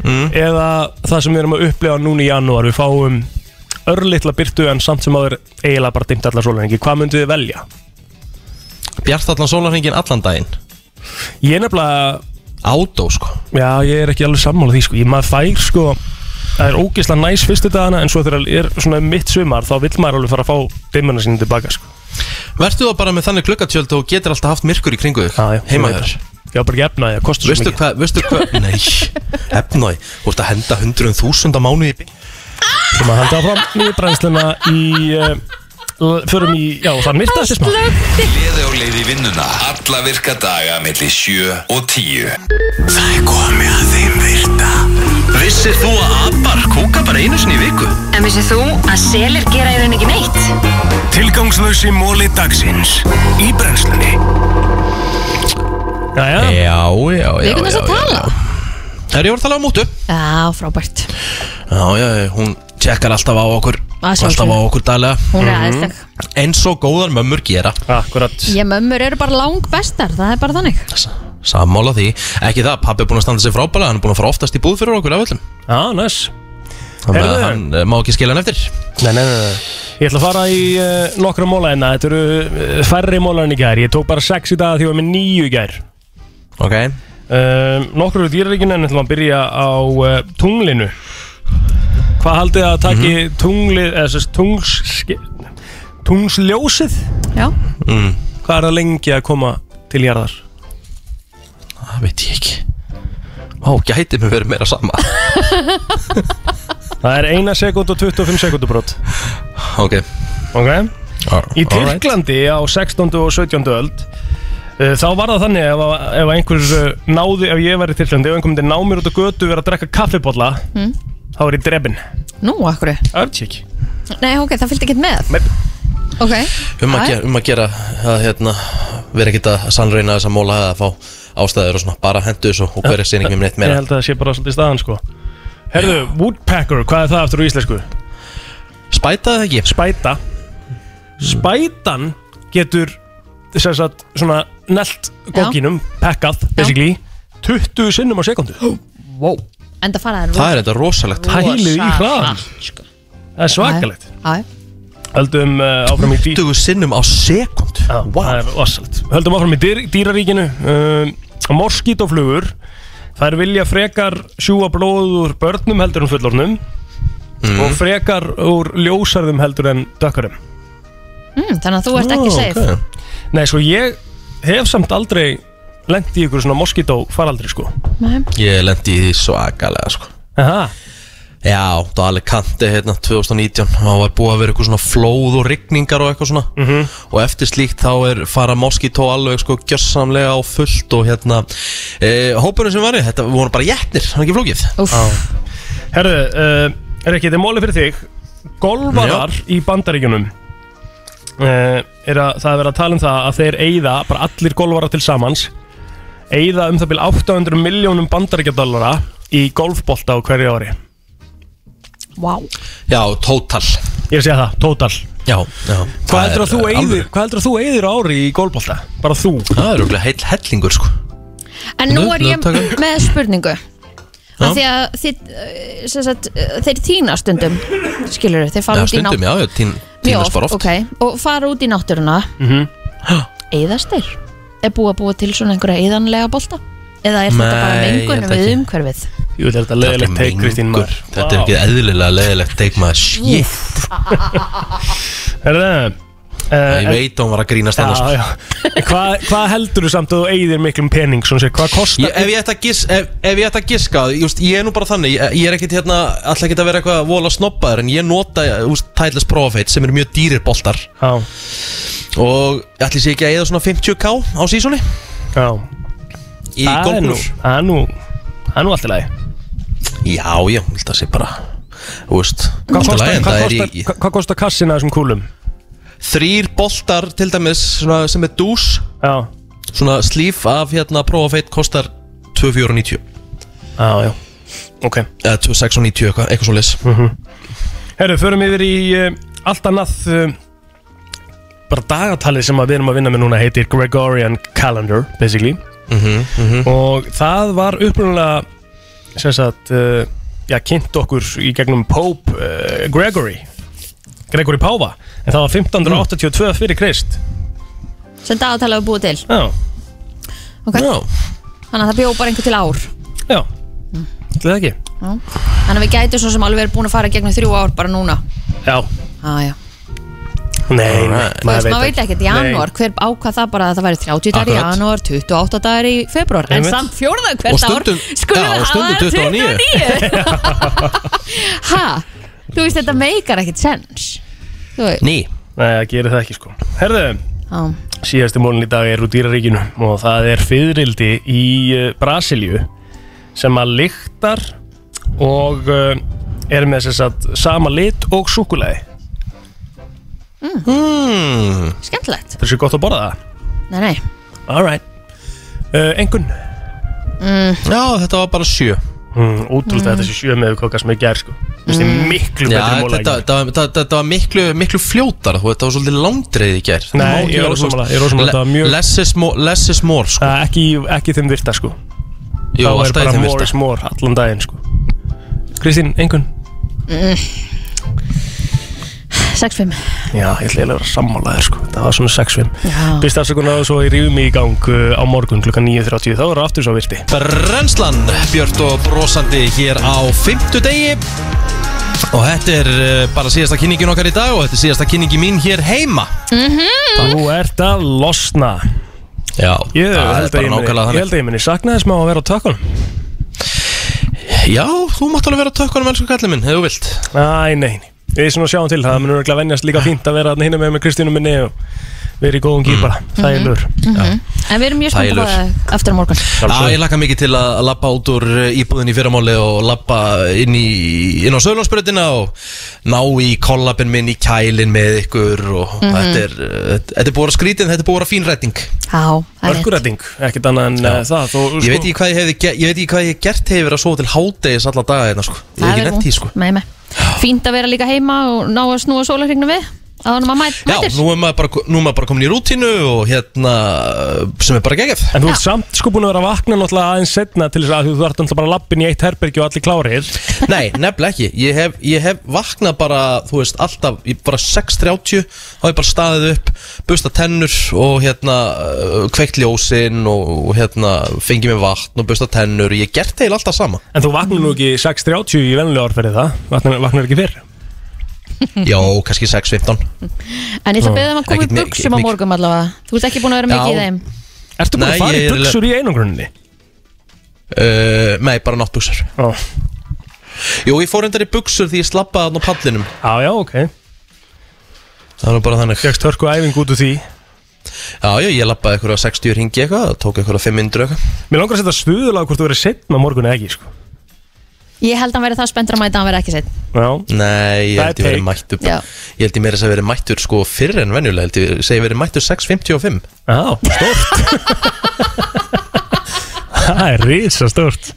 Mm. Eða það sem við erum að upplifa núna í janúar. Við fáum örlittla byrtu En samt sem áður eiginlega bara dimmt allan sólaringi Hvað myndið þið velja? Bjart allan sólarhengin allan daginn Ég er nefnilega Átó sko. Já, ég er ekki alveg sammála því sko. Ég maður fær sko Það er ógeðslega næs fyrstu dagana En svo þegar er svona mitt sumar Þá vill maður alveg fara að fá dimmuna sín tilbaka sko. Vertu þá bara með þannig klukkatjöld og getur alltaf haft myrkur í kringu þig Já, já, Heima ég veit þér. Ég var bara ekki efnaði, það kostar svo Veistu mikið. hvað, veistu hvað Nei, efnæ Þú ert að henda hundruðum þúsund á mánuði. Í bíl Sem að handa áfram nýju brennsluna í uh, Förum í, já, það myrta þessi smá. Gleði og leið í vinnuna. Alla virka daga millir 7 og 10 Það er komið að þeim virta. Vissir þú að abar kúka bara einu sinni í viku? En vissið þú að selir gera í raun ekki neitt? Tilgangslösi móli dagsins. Í brennslunni. Já, já. Já, já, já Við erum þess að tala. Það er ég voru að tala um mútu? Já, frábært. Já, já, já, hún tjekkar alltaf á okkur. Alltaf á okkur daglega. Hún er aðeinsleg Eins og góðar mömmur gera. Akkurat. Ég mömmur eru bara lang bestar, það er bara þannig. Sammála því. Ekki það, pappi er búin að standa sig frábælega Hann er búin að fara oftast í búð fyrir okkur af öllum. Já, næs. Þannig að Heyrðu. hann eh, má ekki skilja hann eftir. Nei, nei, nei, nei. Ég ætla að fara í uh, nokkra móla hérna. Þetta eru uh, færri mólar en í gær. Ég tók bara sex í dag því ég var með níu í gær. Ok. Uh, Nokkur eru dýraríkinu en ætlum að byrja á uh, tunglinu Hvað haldið að taki tunglið eða þess tungls tungsljósið Já, mm. Hvað er það lengi að koma til jarðar? Það veit ég ekki Ó, gæti mig verið meira sama Það er eina sekund og 25 sekundubrót Ok Ok All- Í. Tyrklandi á 16. og 17. öld uh, þá var það þannig ef, að- ef að einhver uh, náði, ef ég var í Tyrklandi ef einhver myndi ná mér út á götu verið að drekka kaffibólla Mm. Þá er ég drefin nú, akkur Örtsík Nei, ok, það fylgdi ekkert með. Nei. Ok. Um að, gera, um að gera að hérna, vera ekkert að sannreina þess að móla eða að fá ástæður og svona bara hendu þessu og hverja sér ekki um neitt Ég meira held að það sé bara svolítið staðan sko. Herðu, Woodpecker, hvað er það aftur á íslensku? Spæta það ekki? Spæta. Spætan getur þess að svona nelt gókinum, pekkað, basically 20 sinnum á sekundu Wow Enda fara þær Það er þetta rosalegt Pælið í hraðan Það er svakalegt. Já, Höldum uh, áfram í dýr 20 sinnum á sekund Já, það er rosalegt. Höldum áfram í dýr, dýraríkinu. Uh, Moskítoflugur Þær vilja frekar sjúa blóð úr börnum heldur en fullornum og frekar úr ljósarðum heldur en dökkarum mm, Þannig að þú ert ekki safe. Nei, svo ég hef samt aldrei lent í ykkur svona moskító faraldri sko. Nei. Ég lendi í því svakalega sko. Aha. Já, það var alveg kanti hérna 2019 Það var búið að vera eitthvað svona flóð og rigningar og eitthvað svona. Mhm. Og eftir slíkt þá er fara Moskító alveg sko gjössamlega á fullt Og hérna e, Hópurinn sem var í, þetta voru bara jætnir, það er ekki flókið? Úff. Herðu, uh, er ekki, þetta er móli fyrir þig. Golvarar í bandaríkjunum uh, er að það er verið að tala um það að þeir eyða, bara allir golvarar til samans eyða um það byrja 800 miljónum bandaríkjadollara í golfbolta á hverju ári. Vá. Já, tótal Ég sé það, tótal Já, já. Hvað heldur að þú eyðir, hvað heldur að þú eyðir á ári í golfbolta? Bara þú? Það er rúglega heill hellingur sko. En nú er ég með spurningu. Já. af því að þið, eh, sem sagt, eh, þeir týna stundum skilur þeir Já, fara út í stundum, nátt já, já, tín, Mjög tínast bara oft. ok, og fara út í náttúruna. Mhm. Eyðast þeir? Er búið að búa til svona einhverja eyðanlega bolta? Eða er þetta bara mengun við umhverfið? Jú, þetta er þetta leðilegt teik, Kristín maður. Þetta er ekki eðlilega leðilegt teik maður. Shit Herðu, Ég veit að hún var að grínast annars. Já, já Hvað hva heldur þú samt að þú eyðir miklum pening sér, hvað kostar Ég, ef, ég gis, ef, ef ég ætti að giska just, Ég er nú bara þannig Ég, ég er ekkit hérna Alltaf ekki að vera eitthvað vola snobbaður En ég nota Titles Profit Sem eru mjög dýrir boltar. Já. Og ætli sé ekki að eða svona 50k á sísoni Já. Í Það golfkúlur Það er nú Það er nú allt í lagi. Já, já, held að sé bara Þú veist Hvað kostar, lagi, en hvað það kostar, í- hvað, hvað kostar kassin að þessum kúlum? Þrýr boltar til dæmis svona, Sem er dús. Já. Svona slíf af hérna Profit Kostar 2490 Já, já. Ok. Eða 2690 eitthvað Eitthvað svo lis Herru, förum yfir í uh, allt annað uh, bara dagatalið sem að við erum að vinna með núna heitir Gregorian Calendar, basically. Mhm, mhm. og það var upprunalega sem sagt uh, já, kynnt okkur í gegnum Pope Gregory Gregory Páfa en það var 1582 fyrir Krist. Sem dagatala við búið til. Já, Ok, Já. Þannig að það bjóð bara einhver til ár. Já, ætli það ekki. Já. Þannig að við gætum svo sem alveg verið búin að fara gegnum þrjú ár bara núna. Já, ah, já. Nei, nei, Þú veist, maður veit ekkert. Í janúar hver ákvað það bara að það væri 30 dagar í Akkurat. janúar 28 dagar í februar en Einmitt. samt fjórða Og hvert stundum- ár skulum já, og við stundum hafa 29. 29 Ha? Þú veist þetta meikar ekkert sens Ný. Nei, það gerir það ekki sko. Herðu, Já. síðasti mólin í dag er úr dýraríkinu og það er fyririldi í uh, Brasilíu sem að lyktar og uh, er með þess að sama lit og súkulæði mm. Skemmtilegt. Það er svo gott að borða það? Nei, nei. Alright uh, Engun mm. Já, þetta var bara sjö. Mm, Útrúld að þetta sé sjö með hvað sem er gær sko Mm. miklu Já, betri móla þetta, þetta, þetta, þetta var miklu, miklu fljótar þú, Þetta var svolítið langdreið í gær Nei, ég er er var mjög- Less is more, less is more sko. uh, ekki, ekki þeim virta sko Jú, Þá er bara more virta. is more allan daginn sko Kristín, engun mm. 6-5 Já, ég ætla eiginlega að vera sammála þér sko. Það var svona 6-5 Já. Byrst afsökunar og svo í rífum í gang uh, á morgun klukkan 9.30 Þá er aftur svo virti. Brennslan, Björn og brosandi hér á fymtu degi Og þetta er uh, bara síðasta kynningin okkar í dag Og þetta er síðasta kynningi mín hér heima. Þú ert að losna. Já, Ég það er bara ég nákvæmlega ég þannig held að ég muni sakna þess maður að vera á tökunum Já, þú mátt alveg vera tökkunum elsku kallið minn, ef þú vilt. Æ, nei, nei Við erum svona að sjáum til, það munur ekki að venjast líka fínt að vera hérna með með Kristínu minni og vera í góðum gýr bara, það er lur Mhm. En við erum mjög spennt að það eftir á morgun. Já, ég laka mikið til að labba út úr uh, íbúðin í fyrramáli og labba inn, í, inn á Söðlandsbröðina og ná í kollabin minn í kælin með ykkur og Mhm. þetta, er, uh, þetta er búið að skrítin, þetta er búið að fín rætting Já, það er rétt. Örkuræting, ekkert annað en uh, það þó, Ég veit ekki hvað ég hefði ge- ég veit ekki hvað ég hef gert hefur að sofa til hádegis alla daga hérna sko. Ég hef ekki er nefnt því sko. Með, með. Fínt að vera líka heima og ná að snúa sólarhringnu við Já, nú er maður bara, nú er maður bara komin í rútínu og hérna sem er bara geggjað. En þú ert samt sko búin að vera að vakna náttúrulega aðeins setna til þess að þú ert náttúrulega bara lappin í eitt herbergi og allir klárir. Nei, nefnilega ekki. Ég hef, ég hef vaknað bara, þú veist, alltaf Ég bara 6.30 Þá hef ég bara staðið upp, busta tennur Og hérna, uh, kveikt ljósin og, hérna, fengið mér vatn Og busta tennur, ég gert heil alltaf sama. En þú vaknar nú ekki 6.30 í vennilega orðferði það. Vaknar, vaknar ekki fyrr Já, kannski 6.15 En ég ætla að beða um að koma í buksum á morgun allavega. Þú ert ekki búin að vera mikið í Já. þeim. Ertu búin Nei, að fara í ég er- buksur í einangrunni? uh, Nei, bara náttbuxur. Oh. Jú, ég fór endar í buxur því ég slappaði hann á pallinum. Já, já, ok. Það var bara þannig. Fjöxt hörku æfing út úr því? Já, já, ég lappaði eitthvað 60 ringi eitthvað Tók eitthvað 5 mindru eitthvað. Mér langar að setja svuðulega hvort þú verið setna morgun eða ekki sko. Ég held að hann verði það spenntur að mæta að hann verði ekki sett Já. Nei, ég Það held er ég verið mættur Já. Ég held ég meira þess að verið mættur sko fyrr en venjulega Held ég. Segi verið mættur 6.55 Já, stórt. Það er risa stórt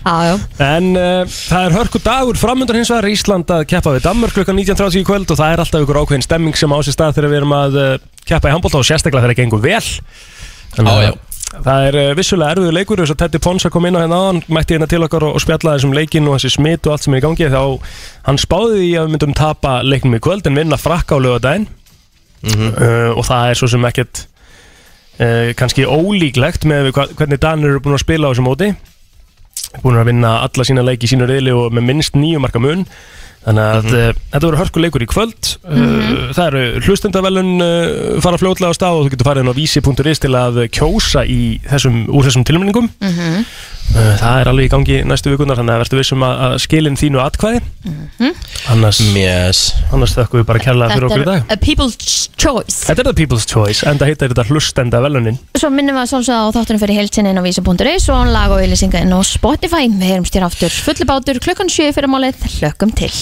Já, já. En uh, það er hörku dagur framöndan hins vegar. Ísland að keppa við Danmörk klukkan 19.30 í kvöld og það er alltaf ykkur ákveðin stemming sem á sér stað þegar við erum að uh, keppa í handbólta og sérstaklega þegar það gengur vel. Þannig Já, að já. Það er uh, vissulega erfiður leikur þess að Teddy Ponsa kom inn á hérna áðan mætti hérna til okkar og, og spjalla þessum leikin og þessi smitt og allt sem er í gangi þá hann spáði því að við myndum tapa leiknum í kvöld en vinna frakka á lögadaginn uh, og það er svo sem ekkert uh, kannski ólíklegt með hvernig Danir eru búin að spila á þessu móti. Búin að vinna alla sína leiki í sínu reyli og með minnst nýju marka mun þannig að mm þetta verður hörkuleikur í kvöld. Uh, það eru hlustendavelun uh, fara fljótlega á stað og þú getur farið inn á vísi.is til að kjósa í þessum, úr þessum tilmenningum Mhm. uh, það er alveg í gangi næstu vikunar þannig að verður vissum að, að skilin þínu atkvæði. Annars, yes. annars þökkum við bara kærlega fyrir okkur í Þetta dag. er a people's choice. Þetta er the people's choice, en það heitir þetta hlustendavelunin Svo minnum við að svolsögða á þáttunum fyrir heilsinni inn á vísa.is og lag og ylisinga inn á Spotify. Við heyrumst hér aftur fullibátur klukkan 7 fyrir málið Hlökkum til